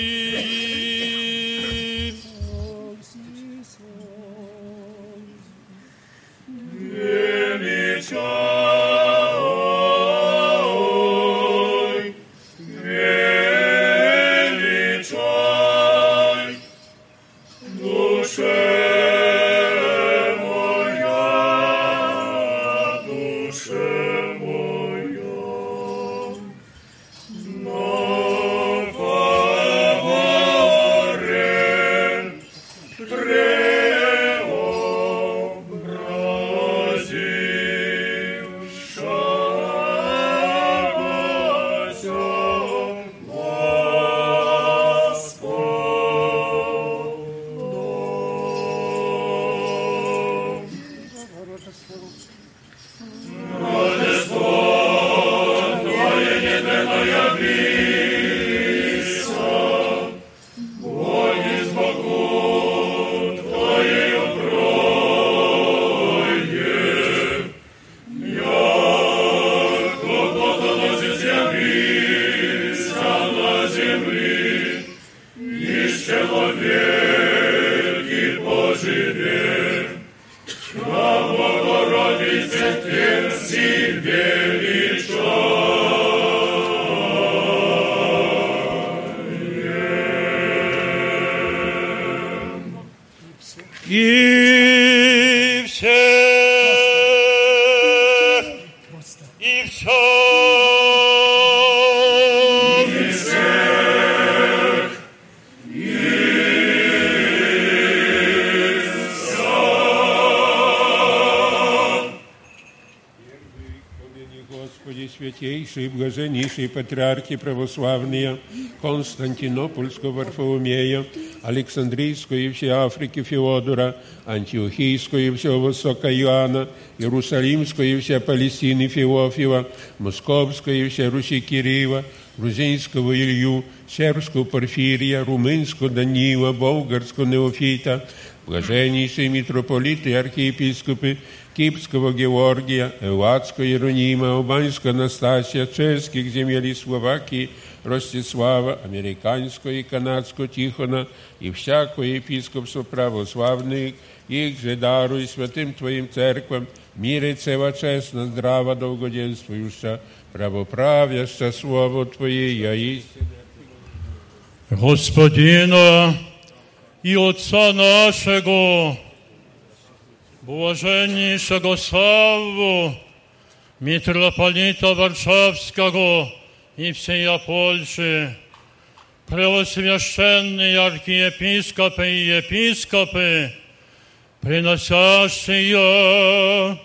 блаженнейший патриархи православные Константинопольского Варфоломея, Александрийского и всей Африки Феодора, Антиохийского и всего Востока Иоанна, Иерусалимского и вся Палестины Феофила, Московского и вся Руси Кирилла, грузинского Илью, сербского Порфирия, румынского Данила, болгарского Неофита, блаженнейшие митрополиты и архиепископы Кипрского Георгия, Элладского Иеронима, Албанского Анастасия, чешских земель и Словакии, Ростислава, американского и канадского Тихона и всякого епископства православных, их же даруй святым Твоим церквам, мире целочестно, здраво, долгоденствующа, правоправяща Слово Твое, я истина. Господина i Otca naszego, błażenniejszego Sawu, mitropolita warszawskiego i всея Польши, преосвященные архиепископы и епископы, приносящие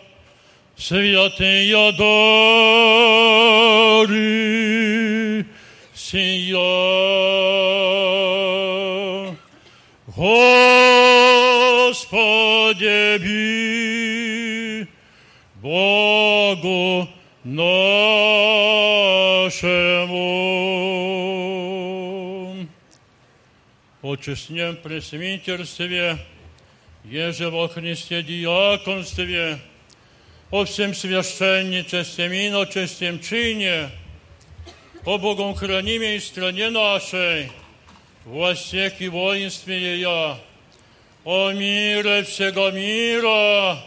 святые дары сия. Господи, би Богу нашему. О честнем пресвитерстве, еже во Христе диаконстве, о всем священничестве, иночестем чине, о Богом хранимой стране нашей, во всех и воинстве ее, о мире всего мира,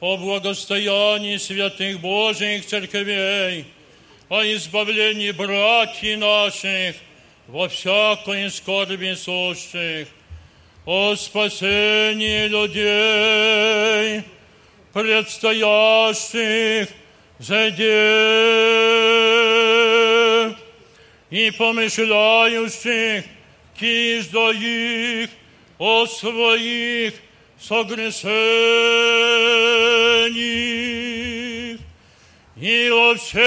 о благостоянии святых Божьих церквей, о избавлении братьев наших во всякой скорби сущих, о спасении людей, предстоящих заде и помышляющих киш до их о своих согрешениях. И о всех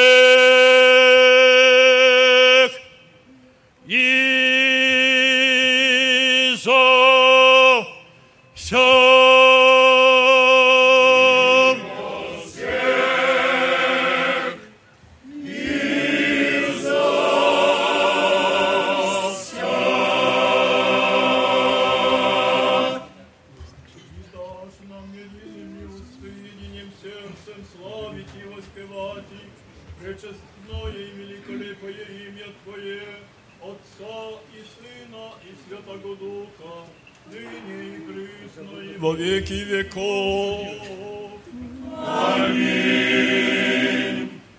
веков. Аминь.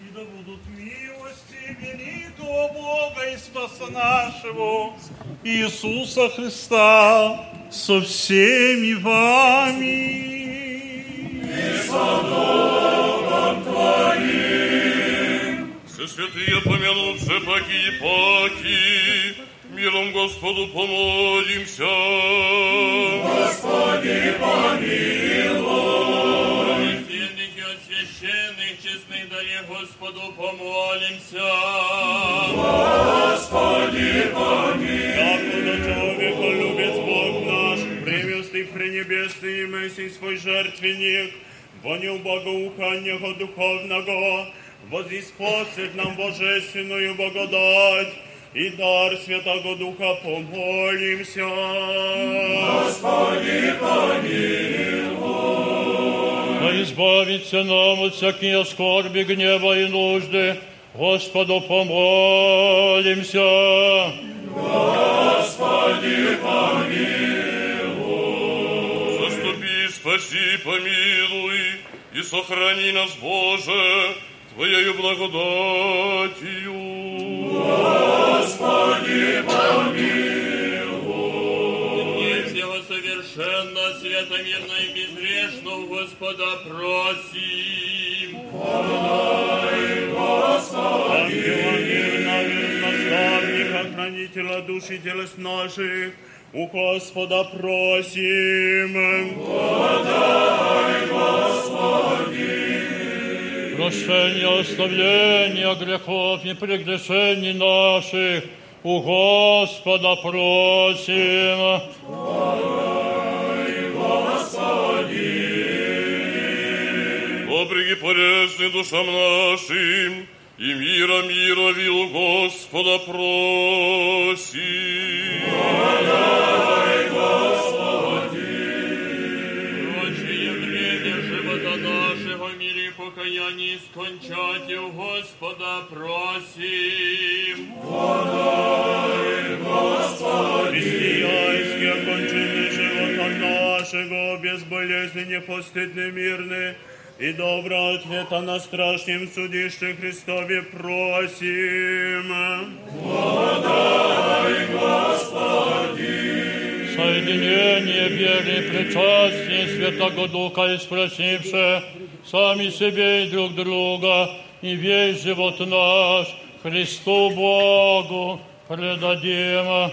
И да будут милости великого Бога и Спаса нашего, Иисуса Христа, со всеми вами. Все святые помянувши паки и миром Господу помолимся. Господи, помилуй. Священных и освященных, честных даре Господу помолимся. Господи, помилуй. Господа человека любит Бог наш, привезли пренебесный Мессий свой жертвенник, вонил богоуханнего духовного, возиспосед нам божественную благодать и дар Святого Духа помолимся. Господи, помилуй. Да избавится нам от всякие скорби, гнева и нужды. Господу помолимся. Господи, помилуй. Заступи, спаси, помилуй и сохрани нас, Боже, Твоею благодатью. Господи, помилуй. Не всего совершенно, светомирно и безгрешно у Господа просим. Подай, Господи. Ангела мирно, наставника, хранителя души телес наших, у Господа просим. Подай, Господи. Прощение оставления грехов и прегрешений наших у Господа просим. Обреги полезны душам нашим, и мира мира вил Господа просим. Прочие нашего в мире покаяние скончать у Господа просим. Христианские окончины живота нашего, безболезненне, постыдны, мирны, и добро ответа на страшнем судище Христове просим. Соединение веры, причастие Святого Духа, испросивши сами себе и друг друга, и весь живот наш Христу Богу предадим.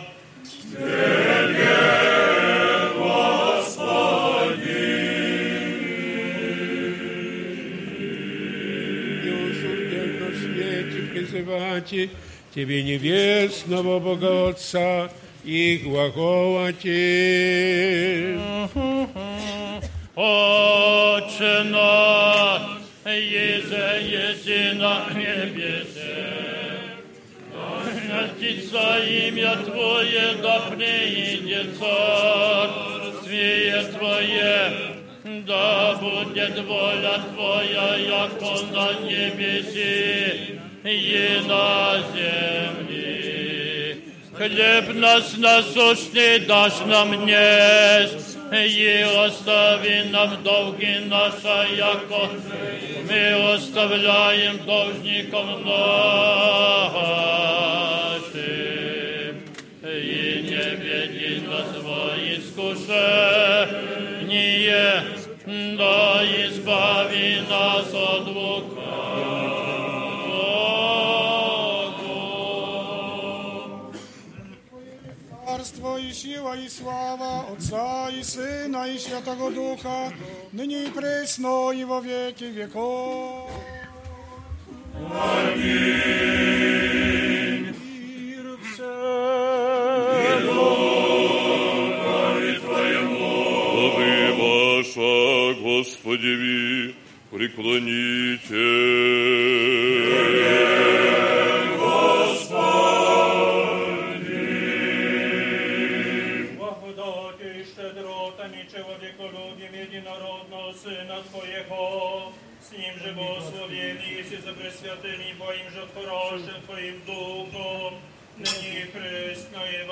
В свете призывайте Тебе небесного Бога Отца и глаголати. Отче наш, еже еси на небесе, святится имя Твое, да приидет царствие Твое, да будет воля Твоя, яко на небеси и на земле. Хлеб нас насущный дашь нам днес, и остави нам долги наши, яко мы оставляем должникам нашим. И не веди нас во искушение, да избави нас от лукавого. Царство и сила и слава Отца и Сына и Святого Духа, ныне и пресно и во веки веков. Аминь. Мир Главы ваша, Господи, ви, преклоните. единородного Сына Твоего, с Ним же благословенный и за пресвятым и Твоим же хорошим Твоим Духом, ныне и пресно и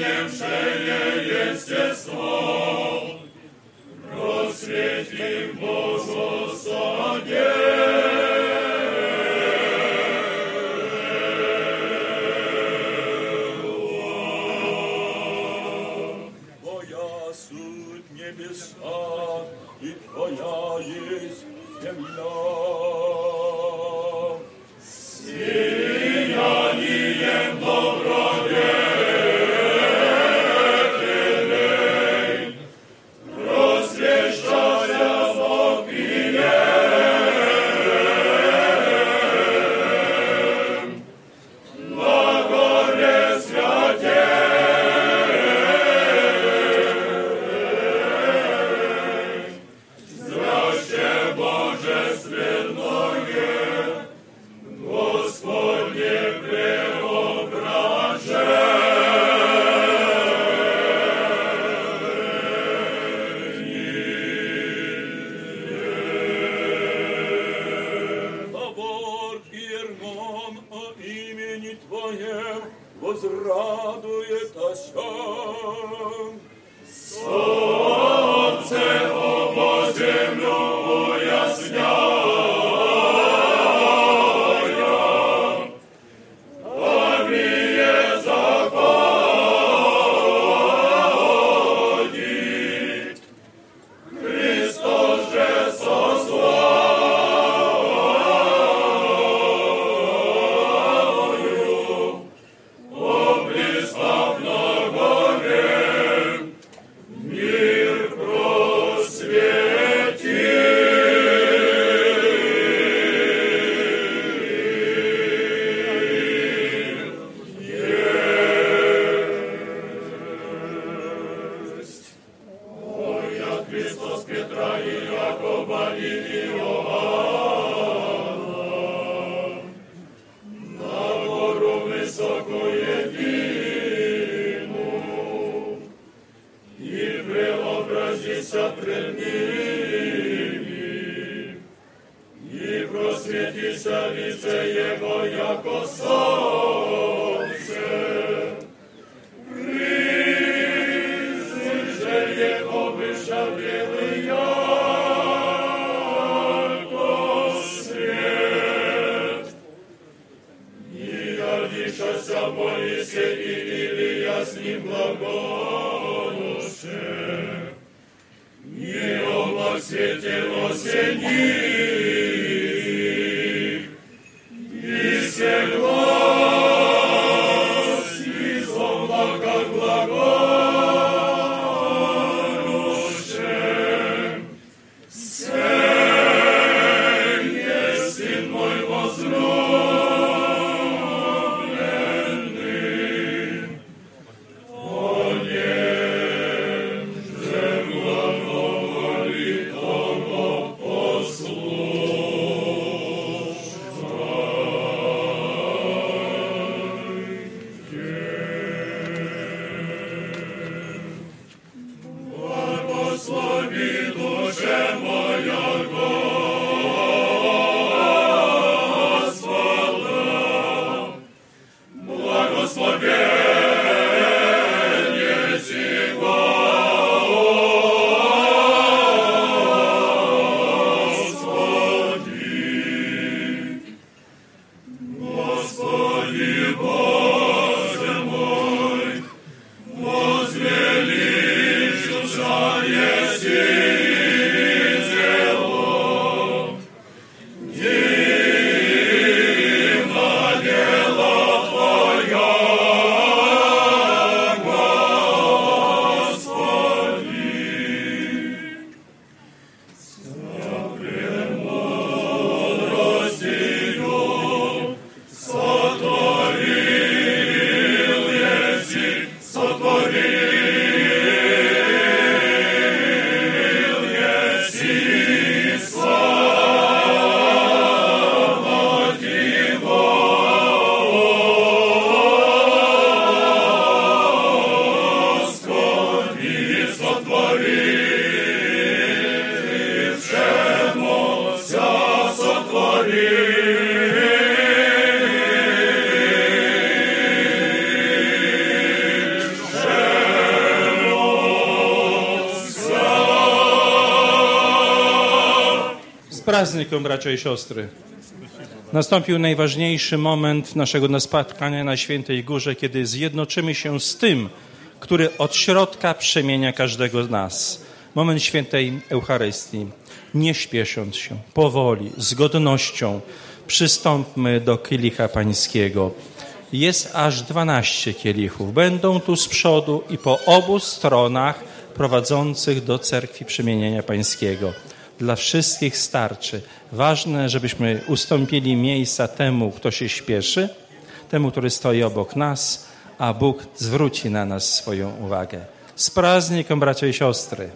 Seigneur, Seigneur. Praznikiem, bracia i siostry. Nastąpił najważniejszy moment naszego spotkania na Świętej Górze, kiedy zjednoczymy się z tym, który od środka przemienia każdego z nas. Moment świętej Eucharystii. Nie śpiesząc się, powoli, z godnością, przystąpmy do kielicha pańskiego. Jest aż 12 kielichów. Będą tu z przodu i po obu stronach prowadzących do cerkwi przemienienia pańskiego. Dla wszystkich starczy. Ważne, żebyśmy ustąpili miejsca temu, kto się śpieszy, temu, który stoi obok nas, a Bóg zwróci na nas swoją uwagę. Z praznikiem, bracia i siostry.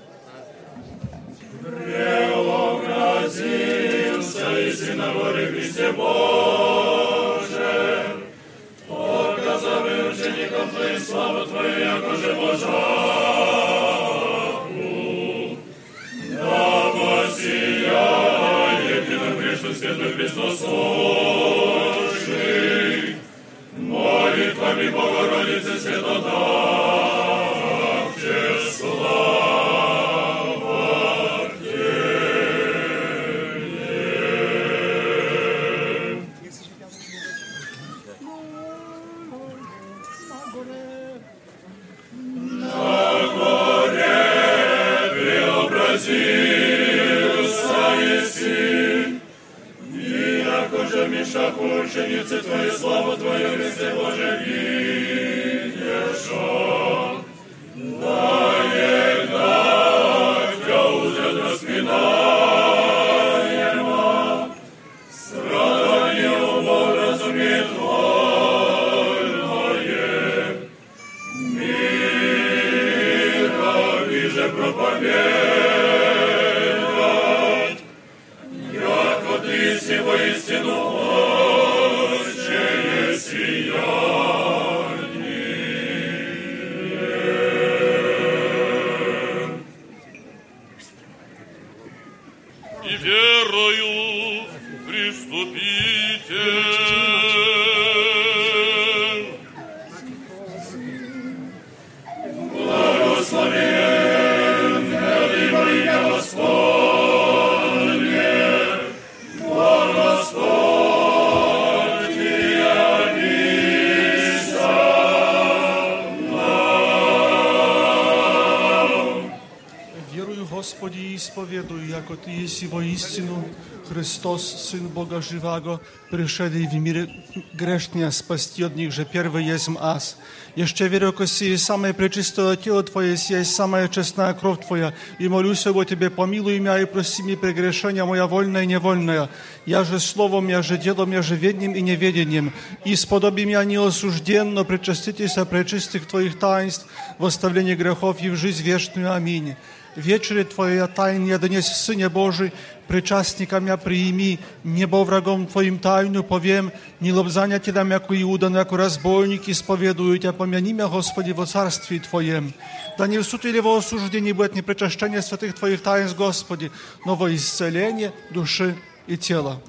Бога Живаго, пришедший в мир грешния спасти от них же первый есмь аз. Еще верю, ко сие самое пречистое тело Твое, сия самая честная кровь Твоя, и молюсь о Тебе, помилуй меня и прости мне прегрешения моя вольная и невольная. Я же словом, я же делом, я же ведним и неведением. И сподоби меня неосужденно причаститесь пречистых Твоих таинств, в оставлении грехов и в жизнь вечную. Аминь. Вечере Твоя тайн я донес Сыне Божий, причастникам я приими, небо врагом Твоим тайну повем, не лобзання Ти дам, яко Иуда, но яко разбойник, исповедую Тебя, помяни меня, Господи, во царстве Твоем. Да не в суд или во осуждении будет не причащение святых Твоих таинств, Господи, но во исцеление души и тела.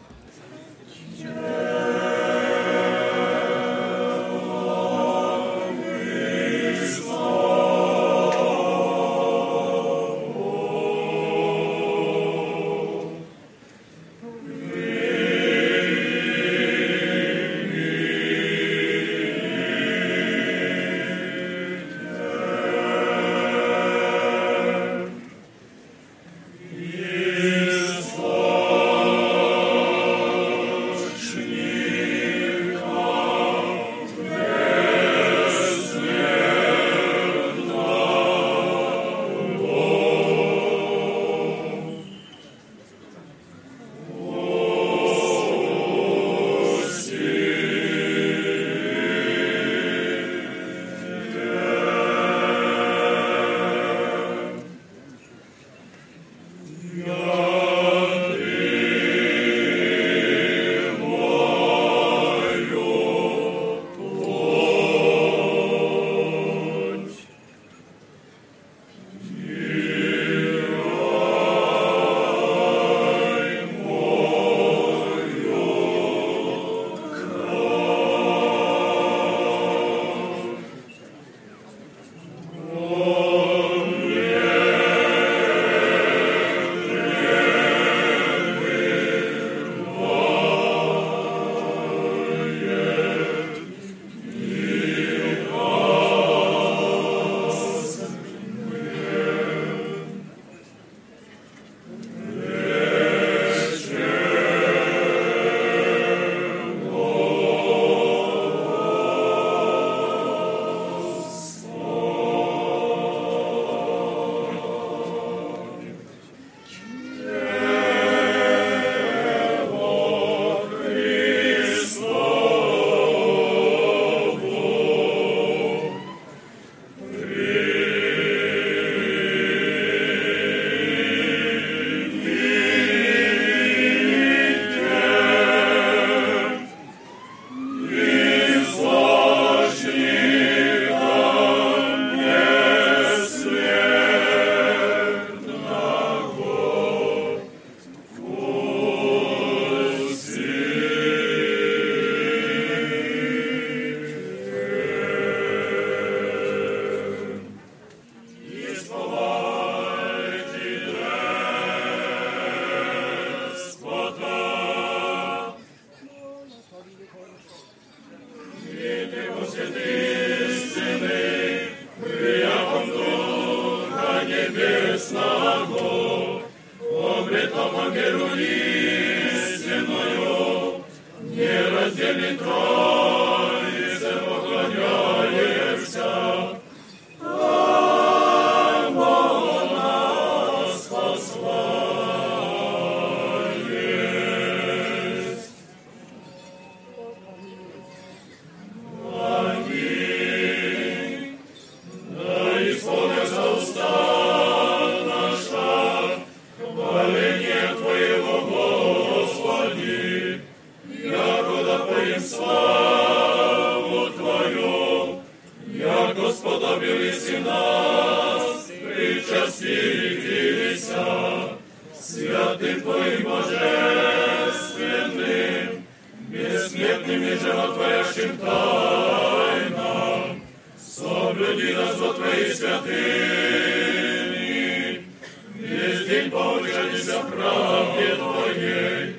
Поучатися правде Твоей.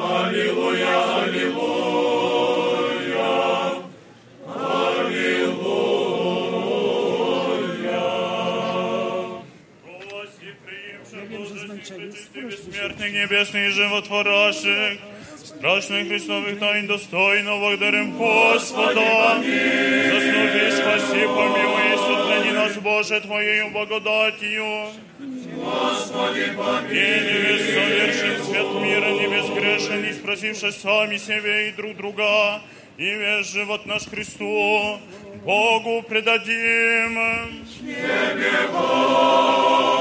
Аллилуйя, аллилуйя, аллилуйя. Приимших Божественных, пречистых, бессмертных, небесных и животворящих, страшных Христовых тайн достойно благодарим Господа. Заступи, спаси, помилуй и сохрани нас, Боже, Твоею благодатью. Господи, помилуй. Гений совершен свет мира, не безгрешен, и спросивши сами себе и друг друга, и весь живот наш Христу, Богу предадим. Тебе, Господи.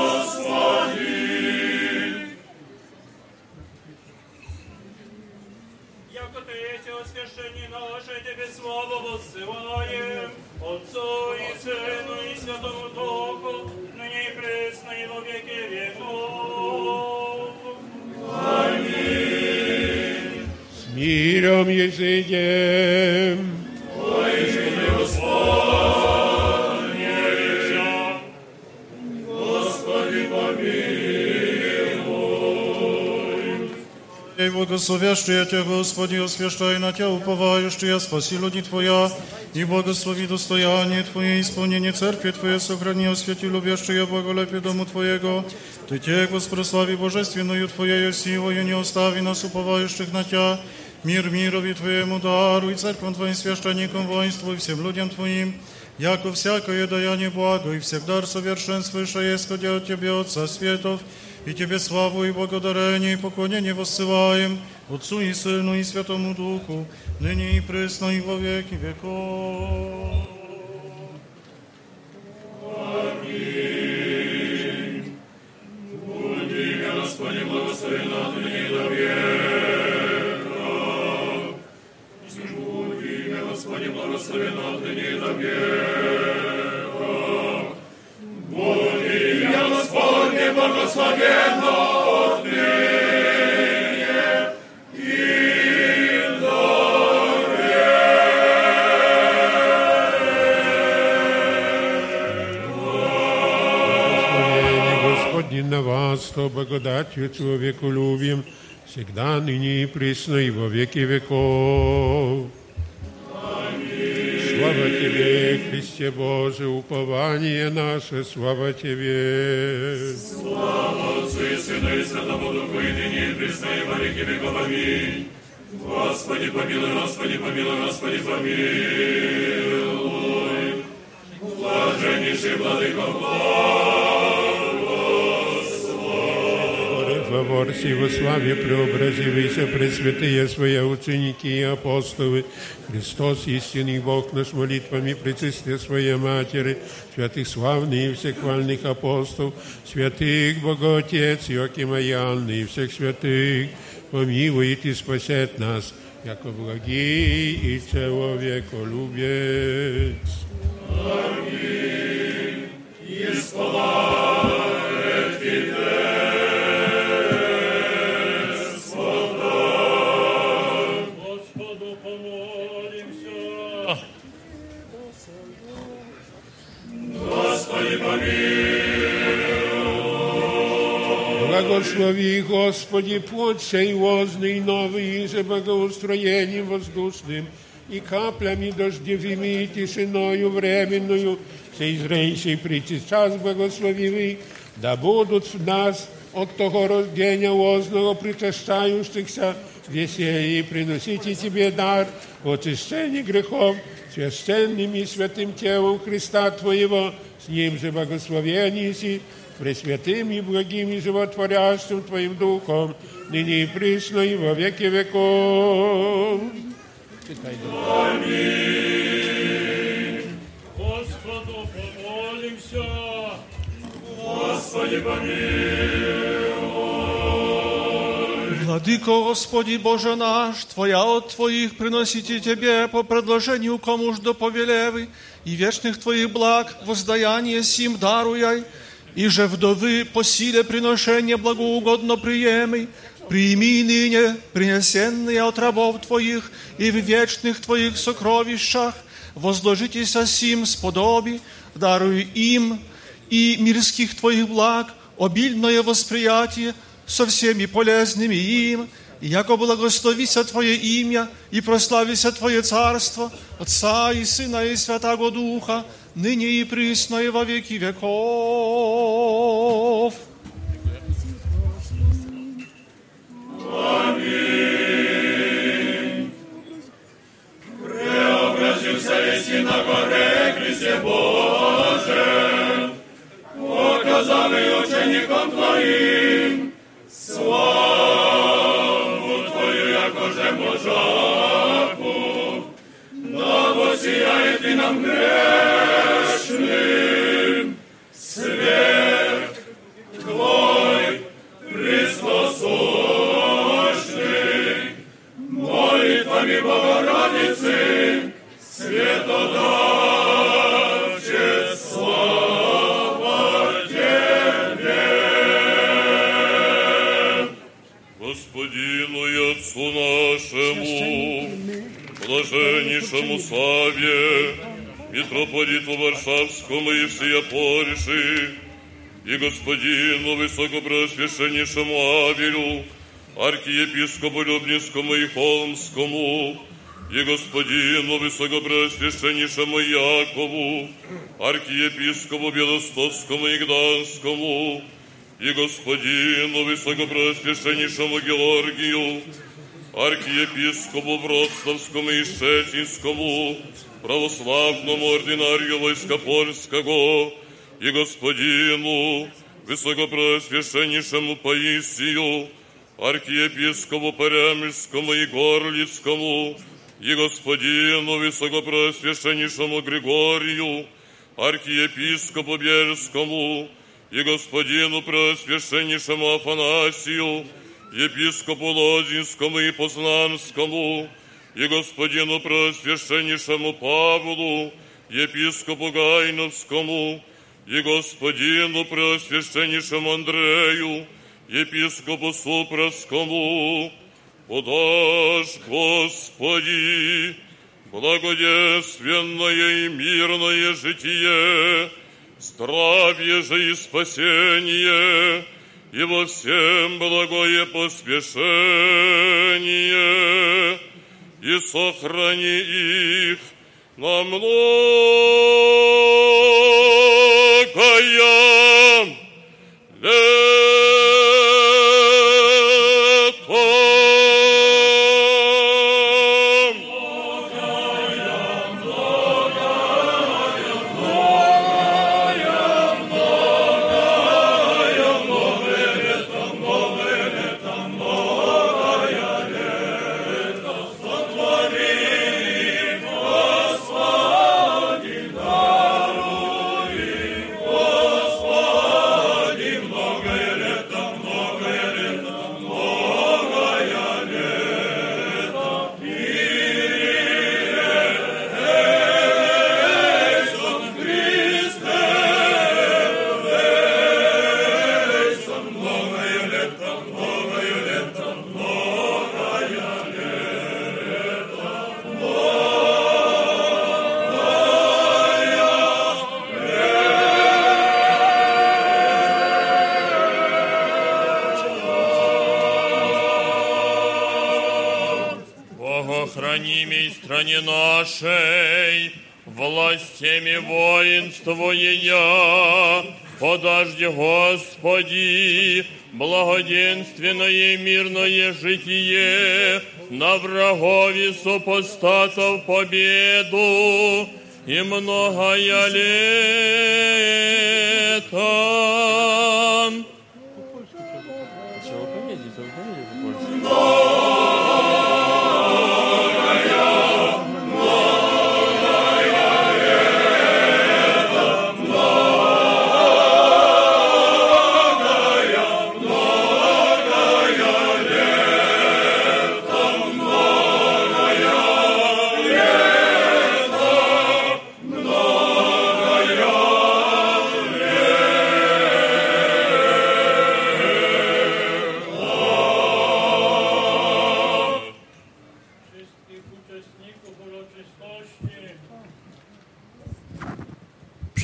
Яко Третье освящение наше Тебе славу воссылаем, Отцу и Сыну и Святому Духу, ныне и пресно и во веки веков. Аминь. С миром езидем. Воистину Господь, Ей благословящий Тебя, Господи, освящай на Тебя, уповающий, спаси люди Твоя, и благослови достояние Твое, исполнение церкви Твоей, сохрани, освети любящие благолепие дому Твоего. Ты Те, Госпрослави божественную Твоею силою, не остави нас, уповающих на Тебя, мир мирови Твоему дару, и церквам Твоим священникам воинству, и всем людям Твоим, яко всякое даяние благо, и всегда совершенствующее, исходя от Тебя, Отца Светов, и Тебе славу и благодарение и поклонение воссылаем Отцу и Сыну и Святому Духу, ныне и пресно и во веки веков. Аминь. Будь имя Господне благословено отныне и до века. Будь имя Господне благословено отныне и до века. Господне благословено отныне и Господне на вас, то благодатью человеколюбием, всегда, ныне и присно, и во веки веков. Слава Тебе, Христе Боже, упование наше, слава Тебе. Слава Отцу и Сыну и Святому Духу, и ныне и присно, и во веки веков. Аминь. Господи, помилуй, Господи, помилуй, Господи, помилуй. Блаженнейший Владыко, благослови. Фавор сего славе преобразивайся, пресвятые свои ученики и апостолы, Христос, истинный Бог наш, молитвами причисти Своей Матери, святых славных и всех хвальных апостолов, святых Богоотец, Иоаким и Анны и всех святых, помилует и спасет нас, яко благий и человеколюбец. Аминь. И славит Благослови, Господи, плоть сей возный новый, и же благоустроением воздушным, и каплями дождевыми, и тишиною временную, сей зрейший прийти час благословивый, да будут в нас от того рождения возного причащающихся веселье, и приносите Тебе дар очищения грехов священным и святым телом Христа Твоего, с Ним же благословение си, пресвятым и благим и животворящим Твоим Духом, ныне и присно и во веки веков. Читай, Господу помолимся. Господи, Владыко Господи Боже наш, Твоя от Твоих приносите Тебе по предложению комуж до повелевы и вечных Твоих благ воздаяние сим даруяй, и же вдовы по силе приношения благоугодно приемы, прими ныне принесенные от рабов Твоих и в вечных Твоих сокровищах, возложитесь сим сподоби, даруй им и мирских Твоих благ, обильное восприятие со всеми полезными им, и яко благословися Твое имя и прославися Твое царство, Отца и Сына и Святаго Духа, ныне и присно и во веки веков. Аминь. Преобразился весь на горе Христе Боже, показанный учеником Твоим, славу Твою, якоже можаку, да воссияет и нам грешным свет Твой, Христосущный, молитвами Богородицы, светодавче слава Тебе. Господину и Отцу нашему, блаженнейшему Саве, митрополиту Варшавскому и всея Польши, и господину высокопреосвященнейшему Авелю, архиепископу Любнинскому и Холмскому, и господину высокопреосвященнейшему Якову, архиепископу Белостовскому и Гданскому, и господину высокопреосвященнейшему Георгию, архиепископу Вроцлавскому и Щетинскому, православному ординарию войска и господину высокопреосвященнейшему Паисию, архиепископу Парямельскому и Горлицкому, и господину высокопреосвященнейшему Григорию, архиепископу Бельскому, и господину преосвященнейшему Афанасию, епископу Лозинскому и Познанскому, и господину преосвященнейшему Павлу, епископу Гайновскому, и господину преосвященнейшему Андрею, епископу Супровскому, подашь, Господи, благоденственное и мирное житие, здравие же и спасение, и во всем благое поспешение, и сохрани их на многое лето. апостатов победу и многое лет.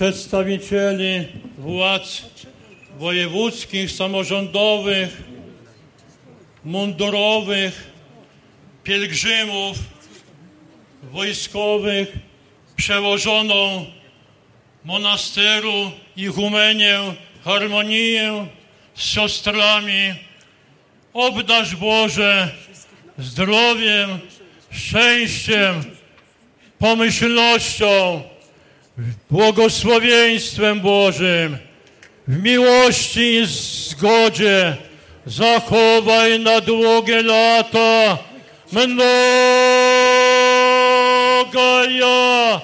Przedstawicieli władz wojewódzkich, samorządowych, mundurowych, pielgrzymów, wojskowych, przełożoną monasteru Ichumenię, harmonię z siostrami. Obdarz Boże zdrowiem, szczęściem, pomyślnością, błogosławieństwem Bożym, w miłości i zgodzie zachowaj na długie lata mnoga ja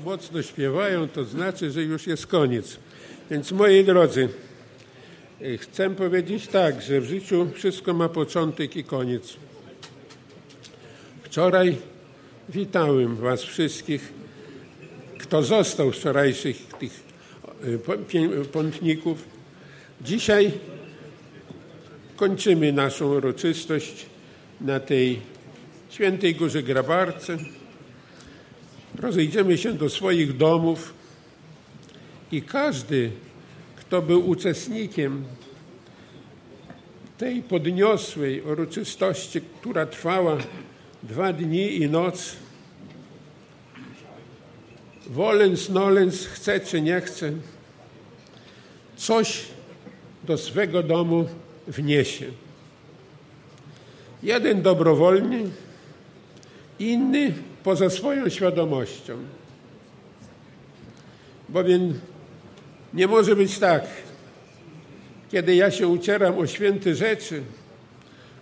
mocno śpiewają, to znaczy, że już jest koniec. Więc moi drodzy, y, chcę powiedzieć tak, że w życiu wszystko ma początek i koniec. Wczoraj witałem Was wszystkich, kto został wczorajszych tych pię- pątników. Dzisiaj kończymy naszą uroczystość na tej świętej Górze Grabarce. Rozejdziemy się do swoich domów i każdy, kto był uczestnikiem tej podniosłej uroczystości, która trwała dwa dni i noc, wolens nolens, chce czy nie chce, coś do swego domu wniesie. Jeden dobrowolnie, inny poza swoją świadomością. Bowiem nie może być tak, kiedy ja się ucieram o święte rzeczy,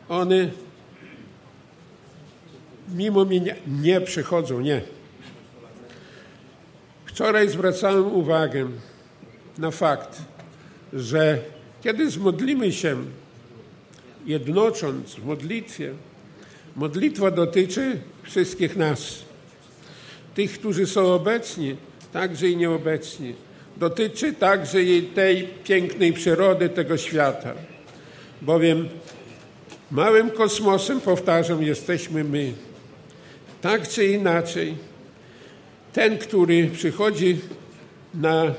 one mimo mnie nie przychodzą, nie. Wczoraj zwracałem uwagę na fakt, że kiedy zmodlimy się jednocząc w modlitwie, modlitwa dotyczy wszystkich nas. Tych, którzy są obecni, także i nieobecni. Dotyczy także i tej pięknej przyrody tego świata. Bowiem małym kosmosem, powtarzam, jesteśmy my. Tak czy inaczej, ten, który przychodzi na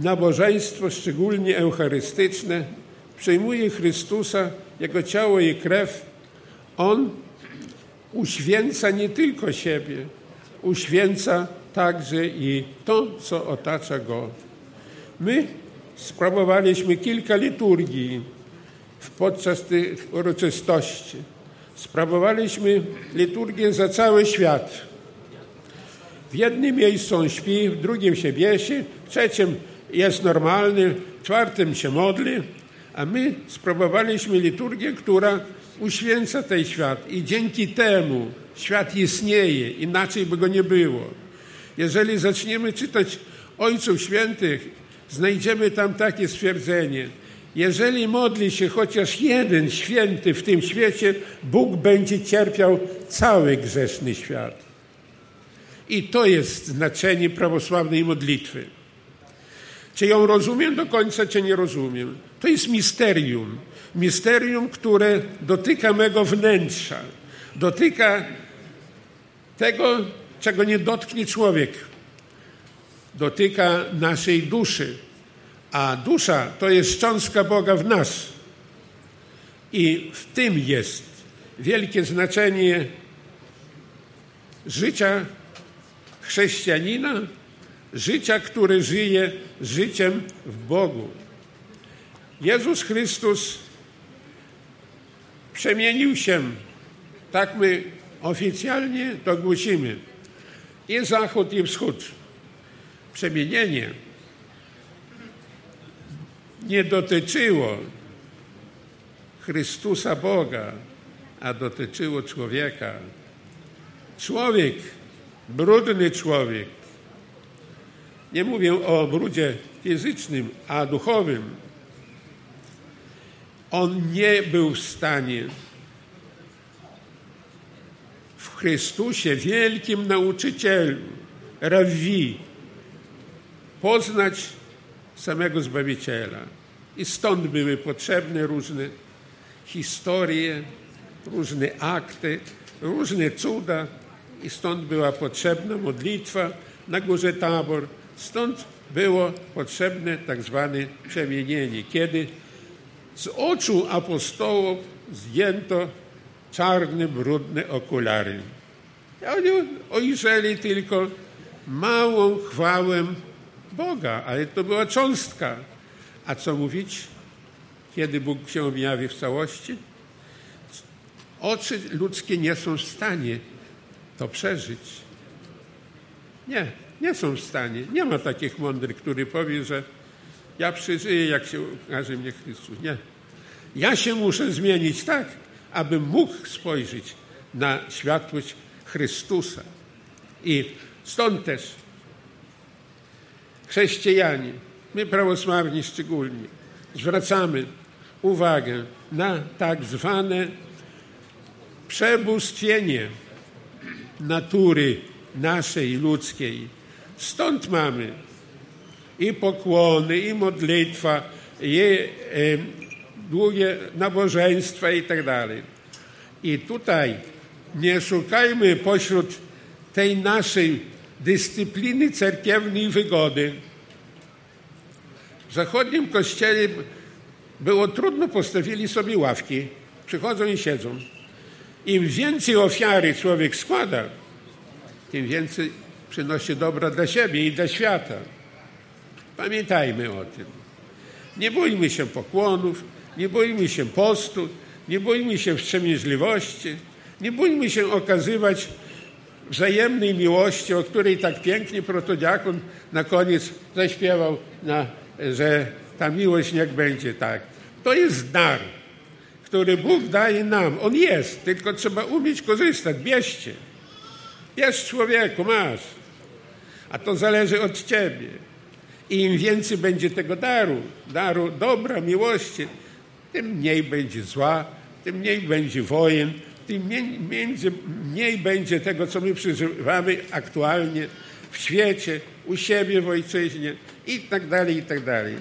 nabożeństwo, szczególnie eucharystyczne, przyjmuje Chrystusa, Jego ciało i krew, On uświęca nie tylko siebie, uświęca także i to, co otacza Go. My sprawowaliśmy kilka liturgii podczas tych uroczystości. Sprawowaliśmy liturgię za cały świat. W jednym miejscu on śpi, w drugim się biesi, w trzecim jest normalny, w czwartym się modli, a my sprawowaliśmy liturgię, która uświęca ten świat i dzięki temu świat istnieje, inaczej by go nie było. Jeżeli zaczniemy czytać Ojców Świętych znajdziemy tam takie stwierdzenie. Jeżeli modli się chociaż jeden święty w tym świecie, Bóg będzie cierpiał cały grzeszny świat. I to jest znaczenie prawosławnej modlitwy. Czy ją rozumiem do końca, czy nie rozumiem? To jest misterium. Misterium, które dotyka mego wnętrza. Dotyka tego, czego nie dotknie człowiek. Dotyka naszej duszy. A dusza to jest cząstka Boga w nas. I w tym jest wielkie znaczenie życia chrześcijanina, życia, które żyje życiem w Bogu. Jezus Chrystus przemienił się, tak my oficjalnie to głosimy, i zachód, i wschód. Przemienienie nie dotyczyło Chrystusa Boga, a dotyczyło człowieka. Człowiek, brudny człowiek, nie mówię o brudzie fizycznym, a duchowym, on nie był w stanie w Chrystusie, wielkim nauczycielu, Rawi, poznać samego Zbawiciela. I stąd były potrzebne różne historie, różne akty, różne cuda, i stąd była potrzebna modlitwa na górze Tabor. Stąd było potrzebne tak zwane przemienienie, kiedy z oczu apostołów zdjęto czarne, brudne okulary. Oni ujrzeli tylko małą chwałę Boga, ale to była cząstka. A co mówić, kiedy Bóg się objawi w całości? Oczy ludzkie nie są w stanie to przeżyć. Nie, nie są w stanie. Nie ma takich mądrych, który powie, że ja przeżyję, jak się ukaże mnie Chrystus. Nie. Ja się muszę zmienić tak, abym mógł spojrzeć na światłość Chrystusa. I stąd też chrześcijanie, my prawosławni szczególnie, zwracamy uwagę na tak zwane przebóstwienie natury naszej ludzkiej. Stąd mamy i pokłony, i modlitwa, i e, długie nabożeństwa i tak dalej. I tutaj nie szukajmy pośród tej naszej dyscypliny cerkiewnej wygody. W zachodnim kościele było trudno, postawili sobie ławki, przychodzą i siedzą. Im więcej ofiary człowiek składa, tym więcej przynosi dobra dla siebie i dla świata. Pamiętajmy o tym. Nie bójmy się pokłonów, nie bójmy się postu, nie bójmy się wstrzemięźliwości, nie bójmy się okazywać wzajemnej miłości, o której tak pięknie protodiakon na koniec zaśpiewał, na, że ta miłość niech będzie tak. To jest dar, który Bóg daje nam. On jest, tylko trzeba umieć korzystać. Bierzcie. Bierz człowieku, masz. A to zależy od ciebie. I im więcej będzie tego daru, daru dobra, miłości, tym mniej będzie zła, tym mniej będzie wojen, tym mniej, mniej będzie tego, co my przeżywamy aktualnie w świecie, u siebie w ojczyźnie i tak dalej, i tak dalej.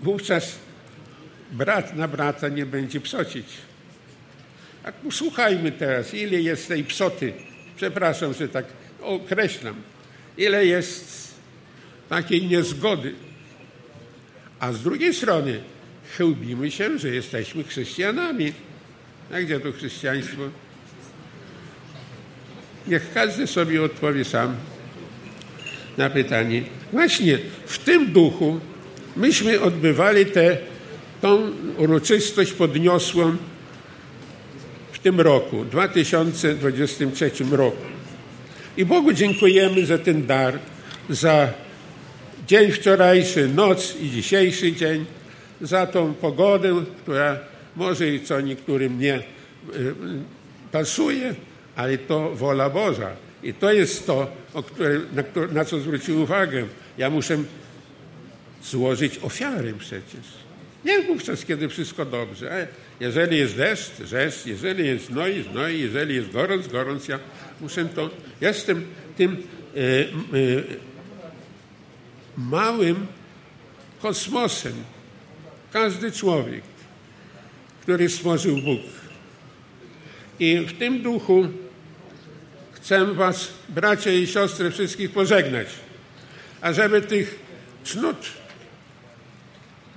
Wówczas brat na brata nie będzie psocić. A posłuchajmy teraz, ile jest tej psoty, przepraszam, że tak określam, ile jest takiej niezgody. A z drugiej strony chełbimy się, że jesteśmy chrześcijanami. A gdzie to chrześcijaństwo? Niech każdy sobie odpowie sam na pytanie. Właśnie w tym duchu myśmy odbywali tę tą uroczystość podniosłą w tym roku, 2023 roku. I Bogu dziękujemy za ten dar, za dzień wczorajszy, noc i dzisiejszy dzień, za tą pogodę, która może i co niektórym nie pasuje, ale to wola Boża. I to jest to, na, na co zwrócił uwagę. Ja muszę złożyć ofiary przecież. Nie wówczas, kiedy wszystko dobrze. A jeżeli jest deszcz, deszcz, jeżeli jest znoj, znoj, jeżeli jest gorąc, gorąc, ja muszę to... Jestem tym e, e, małym kosmosem. Każdy człowiek, który stworzył Bóg. I w tym duchu chcę Was, bracia i siostry, wszystkich pożegnać, ażeby tych cnót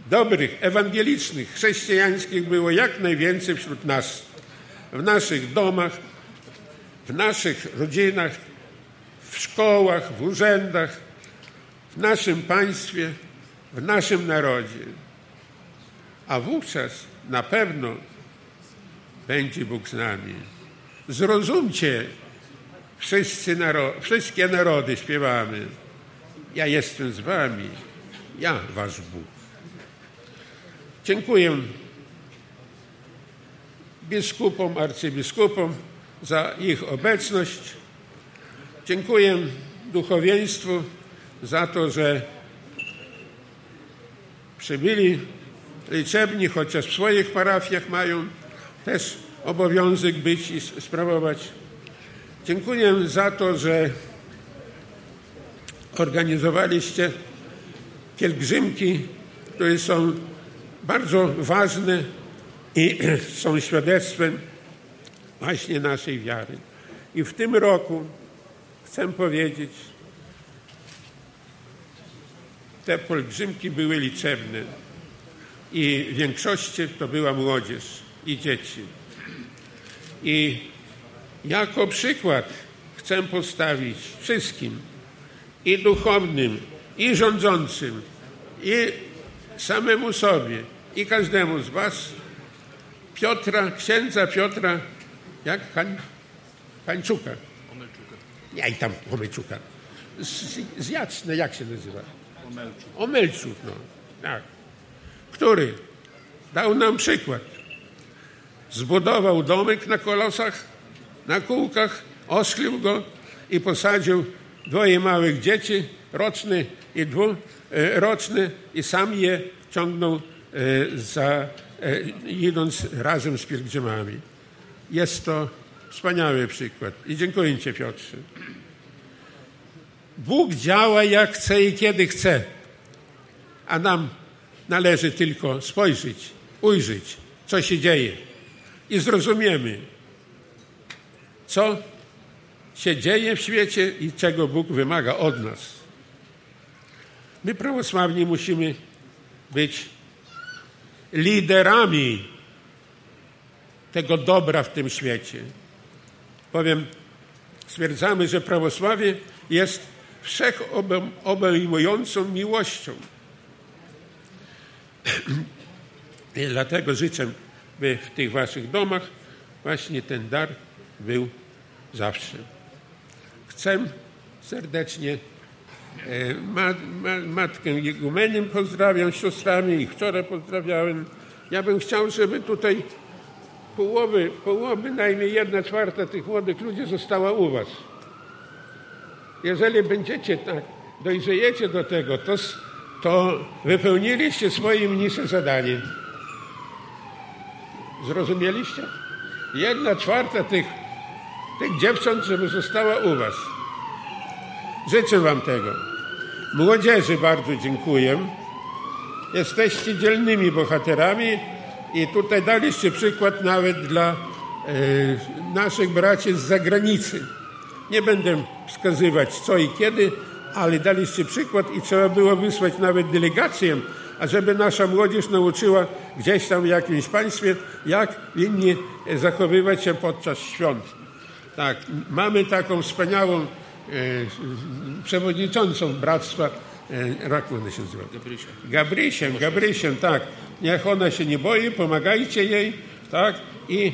dobrych, ewangelicznych, chrześcijańskich było jak najwięcej wśród nas, w naszych domach, w naszych rodzinach, w szkołach, w urzędach, w naszym państwie, w naszym narodzie. A wówczas na pewno będzie Bóg z nami. Zrozumcie, naro wszystkie narody śpiewamy. Ja jestem z wami, ja wasz Bóg. Dziękuję biskupom, arcybiskupom za ich obecność. Dziękuję duchowieństwu za to, że przybyli liczebni, chociaż w swoich parafiach mają też obowiązek być i sprawować. Dziękuję za to, że organizowaliście pielgrzymki, które są bardzo ważne i (clears throat) są świadectwem właśnie naszej wiary. I w tym roku chcę powiedzieć, te pielgrzymki były liczebne i w większości to była młodzież i dzieci. I jako przykład chcę postawić wszystkim i duchownym, i rządzącym, i samemu sobie, i każdemu z Was Piotra, księdza Piotra, jak Hań, Hańczuka. Nie, i tam Omelczuka. Z, z Jacne, jak się nazywa? Omelczuk. Omelczuk, no. Tak. Który dał nam przykład. Zbudował domek na kolosach, na kółkach, oschlił go i posadził dwoje małych dzieci, roczny i dwuroczny i sam je ciągnął e, za, e, idąc razem z pielgrzymami. Jest to wspaniały przykład. I dziękuję Ci, Piotrze. Bóg działa jak chce i kiedy chce, a nam należy tylko spojrzeć, ujrzeć, co się dzieje i zrozumiemy, co się dzieje w świecie i czego Bóg wymaga od nas. My, prawosławni, musimy być liderami tego dobra w tym świecie. Powiem, stwierdzamy, że prawosławie jest wszechobejmującą miłością. (clears throat) I dlatego życzę, by w tych waszych domach właśnie ten dar był zawsze. Chcę serdecznie e, ma, ma, matkę pozdrawiam, siostrami ich wczoraj pozdrawiałem. Ja bym chciał, żeby tutaj połowy, połowy najmniej jedna czwarta tych młodych ludzi została u was. Jeżeli będziecie tak, dojrzejecie do tego, to, to wypełniliście swoje mniejsze zadanie. Zrozumieliście? Jedna czwarta tych, tych dziewcząt, żeby została u was. Życzę wam tego. Młodzieży bardzo dziękuję. Jesteście dzielnymi bohaterami i tutaj daliście przykład nawet dla e, naszych braci z zagranicy. Nie będę wskazywać co i kiedy, ale daliście przykład i trzeba było wysłać nawet delegację, ażeby nasza młodzież nauczyła gdzieś tam w jakimś państwie, jak winni zachowywać się podczas świąt. Tak, mamy taką wspaniałą przewodniczącą bractwa, jak ona się nazywa? Gabrysiem. Gabrysiem, Gabrysiem, tak. Niech ona się nie boi, pomagajcie jej, tak, i e,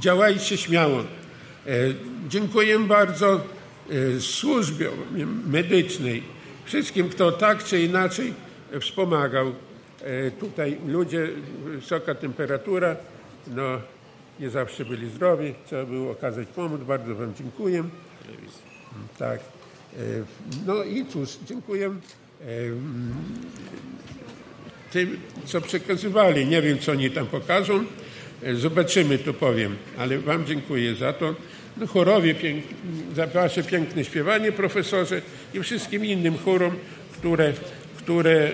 działajcie śmiało. Dziękuję bardzo służbie medycznej, wszystkim, kto tak czy inaczej wspomagał. Tutaj ludzie, wysoka temperatura, no nie zawsze byli zdrowi, trzeba było okazać pomoc, bardzo Wam dziękuję. Tak. E, No i cóż, dziękuję e, tym, co przekazywali. Nie wiem, co oni tam pokażą. E, Zobaczymy, to powiem. Ale Wam dziękuję za to. No, chorowie pięk, za Wasze piękne śpiewanie, profesorze i wszystkim innym chorom, które, które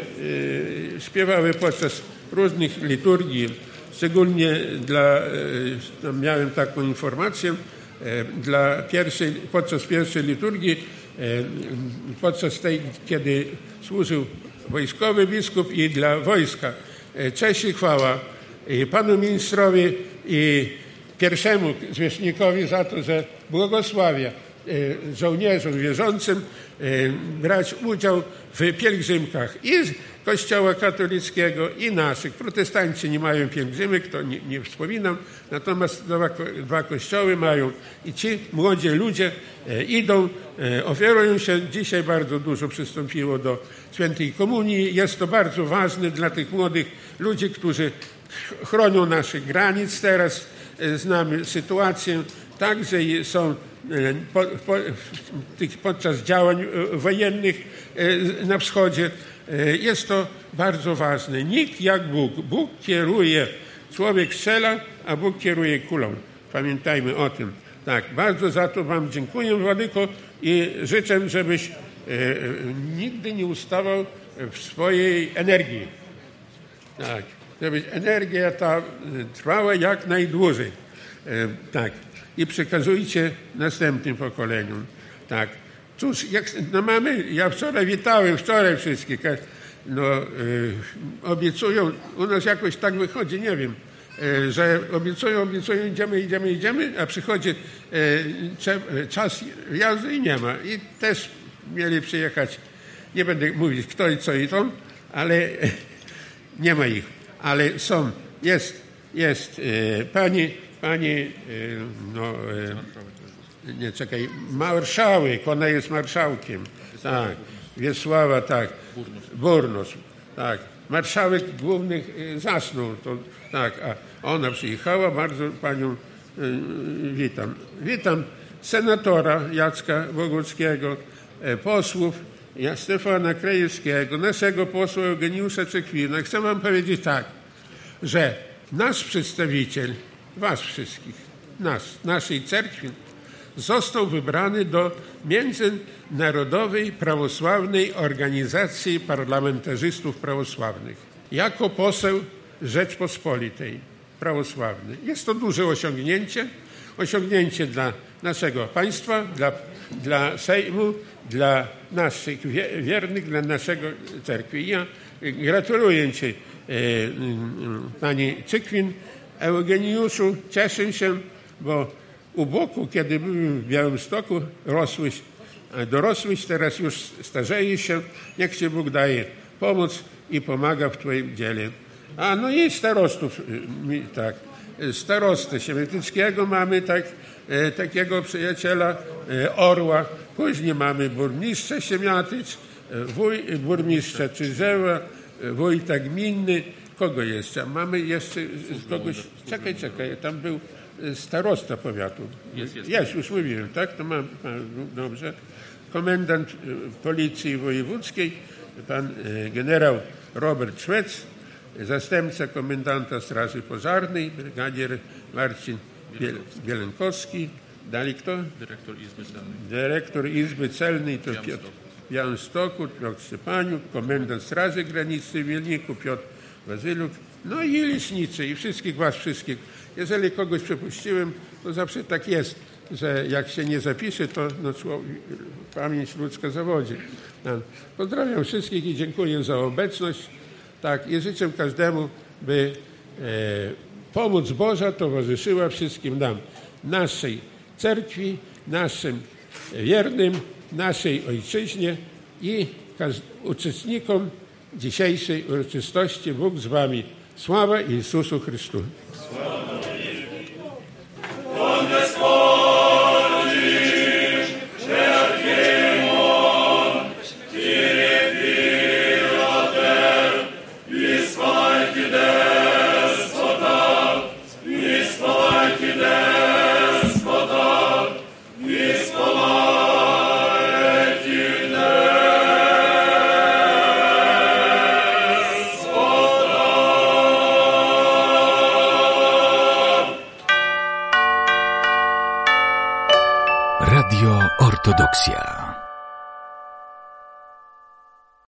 e, śpiewały podczas różnych liturgii. Szczególnie dla, tam miałem taką informację, dla pierwszej, podczas pierwszej liturgii, e, podczas tej, kiedy służył wojskowy biskup i dla wojska. E, Cześć i chwała i panu ministrowi i pierwszemu zwierzchnikowi za to, że błogosławia e, żołnierzom wierzącym e, brać udział w pielgrzymkach i Kościoła katolickiego i naszych. Protestanci nie mają pielgrzymek, to nie, nie wspominam, natomiast dwa, dwa kościoły mają i ci młodzi ludzie e, idą, e, ofiarują się. Dzisiaj bardzo dużo przystąpiło do świętej komunii. Jest to bardzo ważne dla tych młodych ludzi, którzy ch- chronią naszych granic. Teraz e, znamy sytuację, także są podczas działań e, wojennych e, na wschodzie. E, Jest to bardzo ważne. Nikt jak Bóg. Bóg kieruje, człowiek strzela, a Bóg kieruje kulą. Pamiętajmy o tym. Tak, bardzo za to Wam dziękuję, Władyko, i życzę, żebyś nigdy nie ustawał w swojej energii. Tak, żeby energia ta trwała jak najdłużej. Tak. I przekazujcie następnym pokoleniom. Tak. Cóż, jak no mamy, ja wczoraj witałem, wczoraj wszystkich. e, No, e, obiecują, u nas jakoś tak wychodzi, nie wiem, e, że obiecują, obiecują, idziemy, idziemy, idziemy, a przychodzi e, czas jazdy i nie ma. I też mieli przyjechać, nie będę mówić kto i co i to, ale (laughs) nie ma ich, ale są, jest, jest pani, pani, e, no, e, nie czekaj, marszałek, ona jest marszałkiem, tak, Wiesława, tak, Burnus, tak, marszałek głównych e, zasnął, to, tak, a ona przyjechała, bardzo panią witam. Witam senatora Jacka Boguckiego, e, posłów Stefana Krajewskiego, naszego posła Eugeniusza Czekwina. Chcę wam powiedzieć tak, że nasz przedstawiciel, was wszystkich, nas, naszej cerkwi, został wybrany do Międzynarodowej Prawosławnej Organizacji Parlamentarzystów Prawosławnych jako poseł Rzeczpospolitej Prawosławnej. Jest to duże osiągnięcie, osiągnięcie dla naszego państwa, dla, dla Sejmu, dla naszych wie- wiernych, dla naszego cerkwi. Ja gratuluję Ci, e, Pani Cykwin, Eugeniuszu, cieszę się, bo u boku, kiedy byłem w Białymstoku, rosłeś, a dorosłeś, teraz już starzejesz się, niech Ci Bóg daje pomoc i pomaga w Twoim dziele. A no i starostów, mi- tak, y, starostę Siemiatyckiego mamy tak, e, takiego przyjaciela e, Orła, później mamy burmistrza Siemiatyc, e, wuj, burmistrza Czyżewa, e, wójta gminny, kogo jeszcze? Mamy jeszcze kogoś, czekaj, czekaj, tam był e, starosta powiatu. Jest, jest. Jest, już mówiłem, tak? To mam, dobrze. Komendant e, Policji Wojewódzkiej, pan e, generał Robert Szwec, zastępca komendanta Straży Pożarnej, brygadier Marcin Biel Bielenkowski. Dalej kto? Dyrektor Izby Celnej. Dyrektor Izby Celnej to. Piotr Białymstoku, Piotr Szczepaniuk, komendant Straży Granicznej w Wielniku, Piotr Bazyluk, no i leśniczy i wszystkich was wszystkich. Jeżeli kogoś przepuściłem, to zawsze tak jest, że jak się nie zapisze, to no, pamięć ludzka zawodzi. No. Pozdrawiam wszystkich i dziękuję za obecność. Tak, i życzę każdemu, by e, pomoc Boża towarzyszyła wszystkim nam, naszej cerkwi, naszym wiernym, naszej ojczyźnie i uczestnikom dzisiejszej uroczystości. Bóg z wami. Sława Jezusu Chrystusowi. Он Ortodoksja.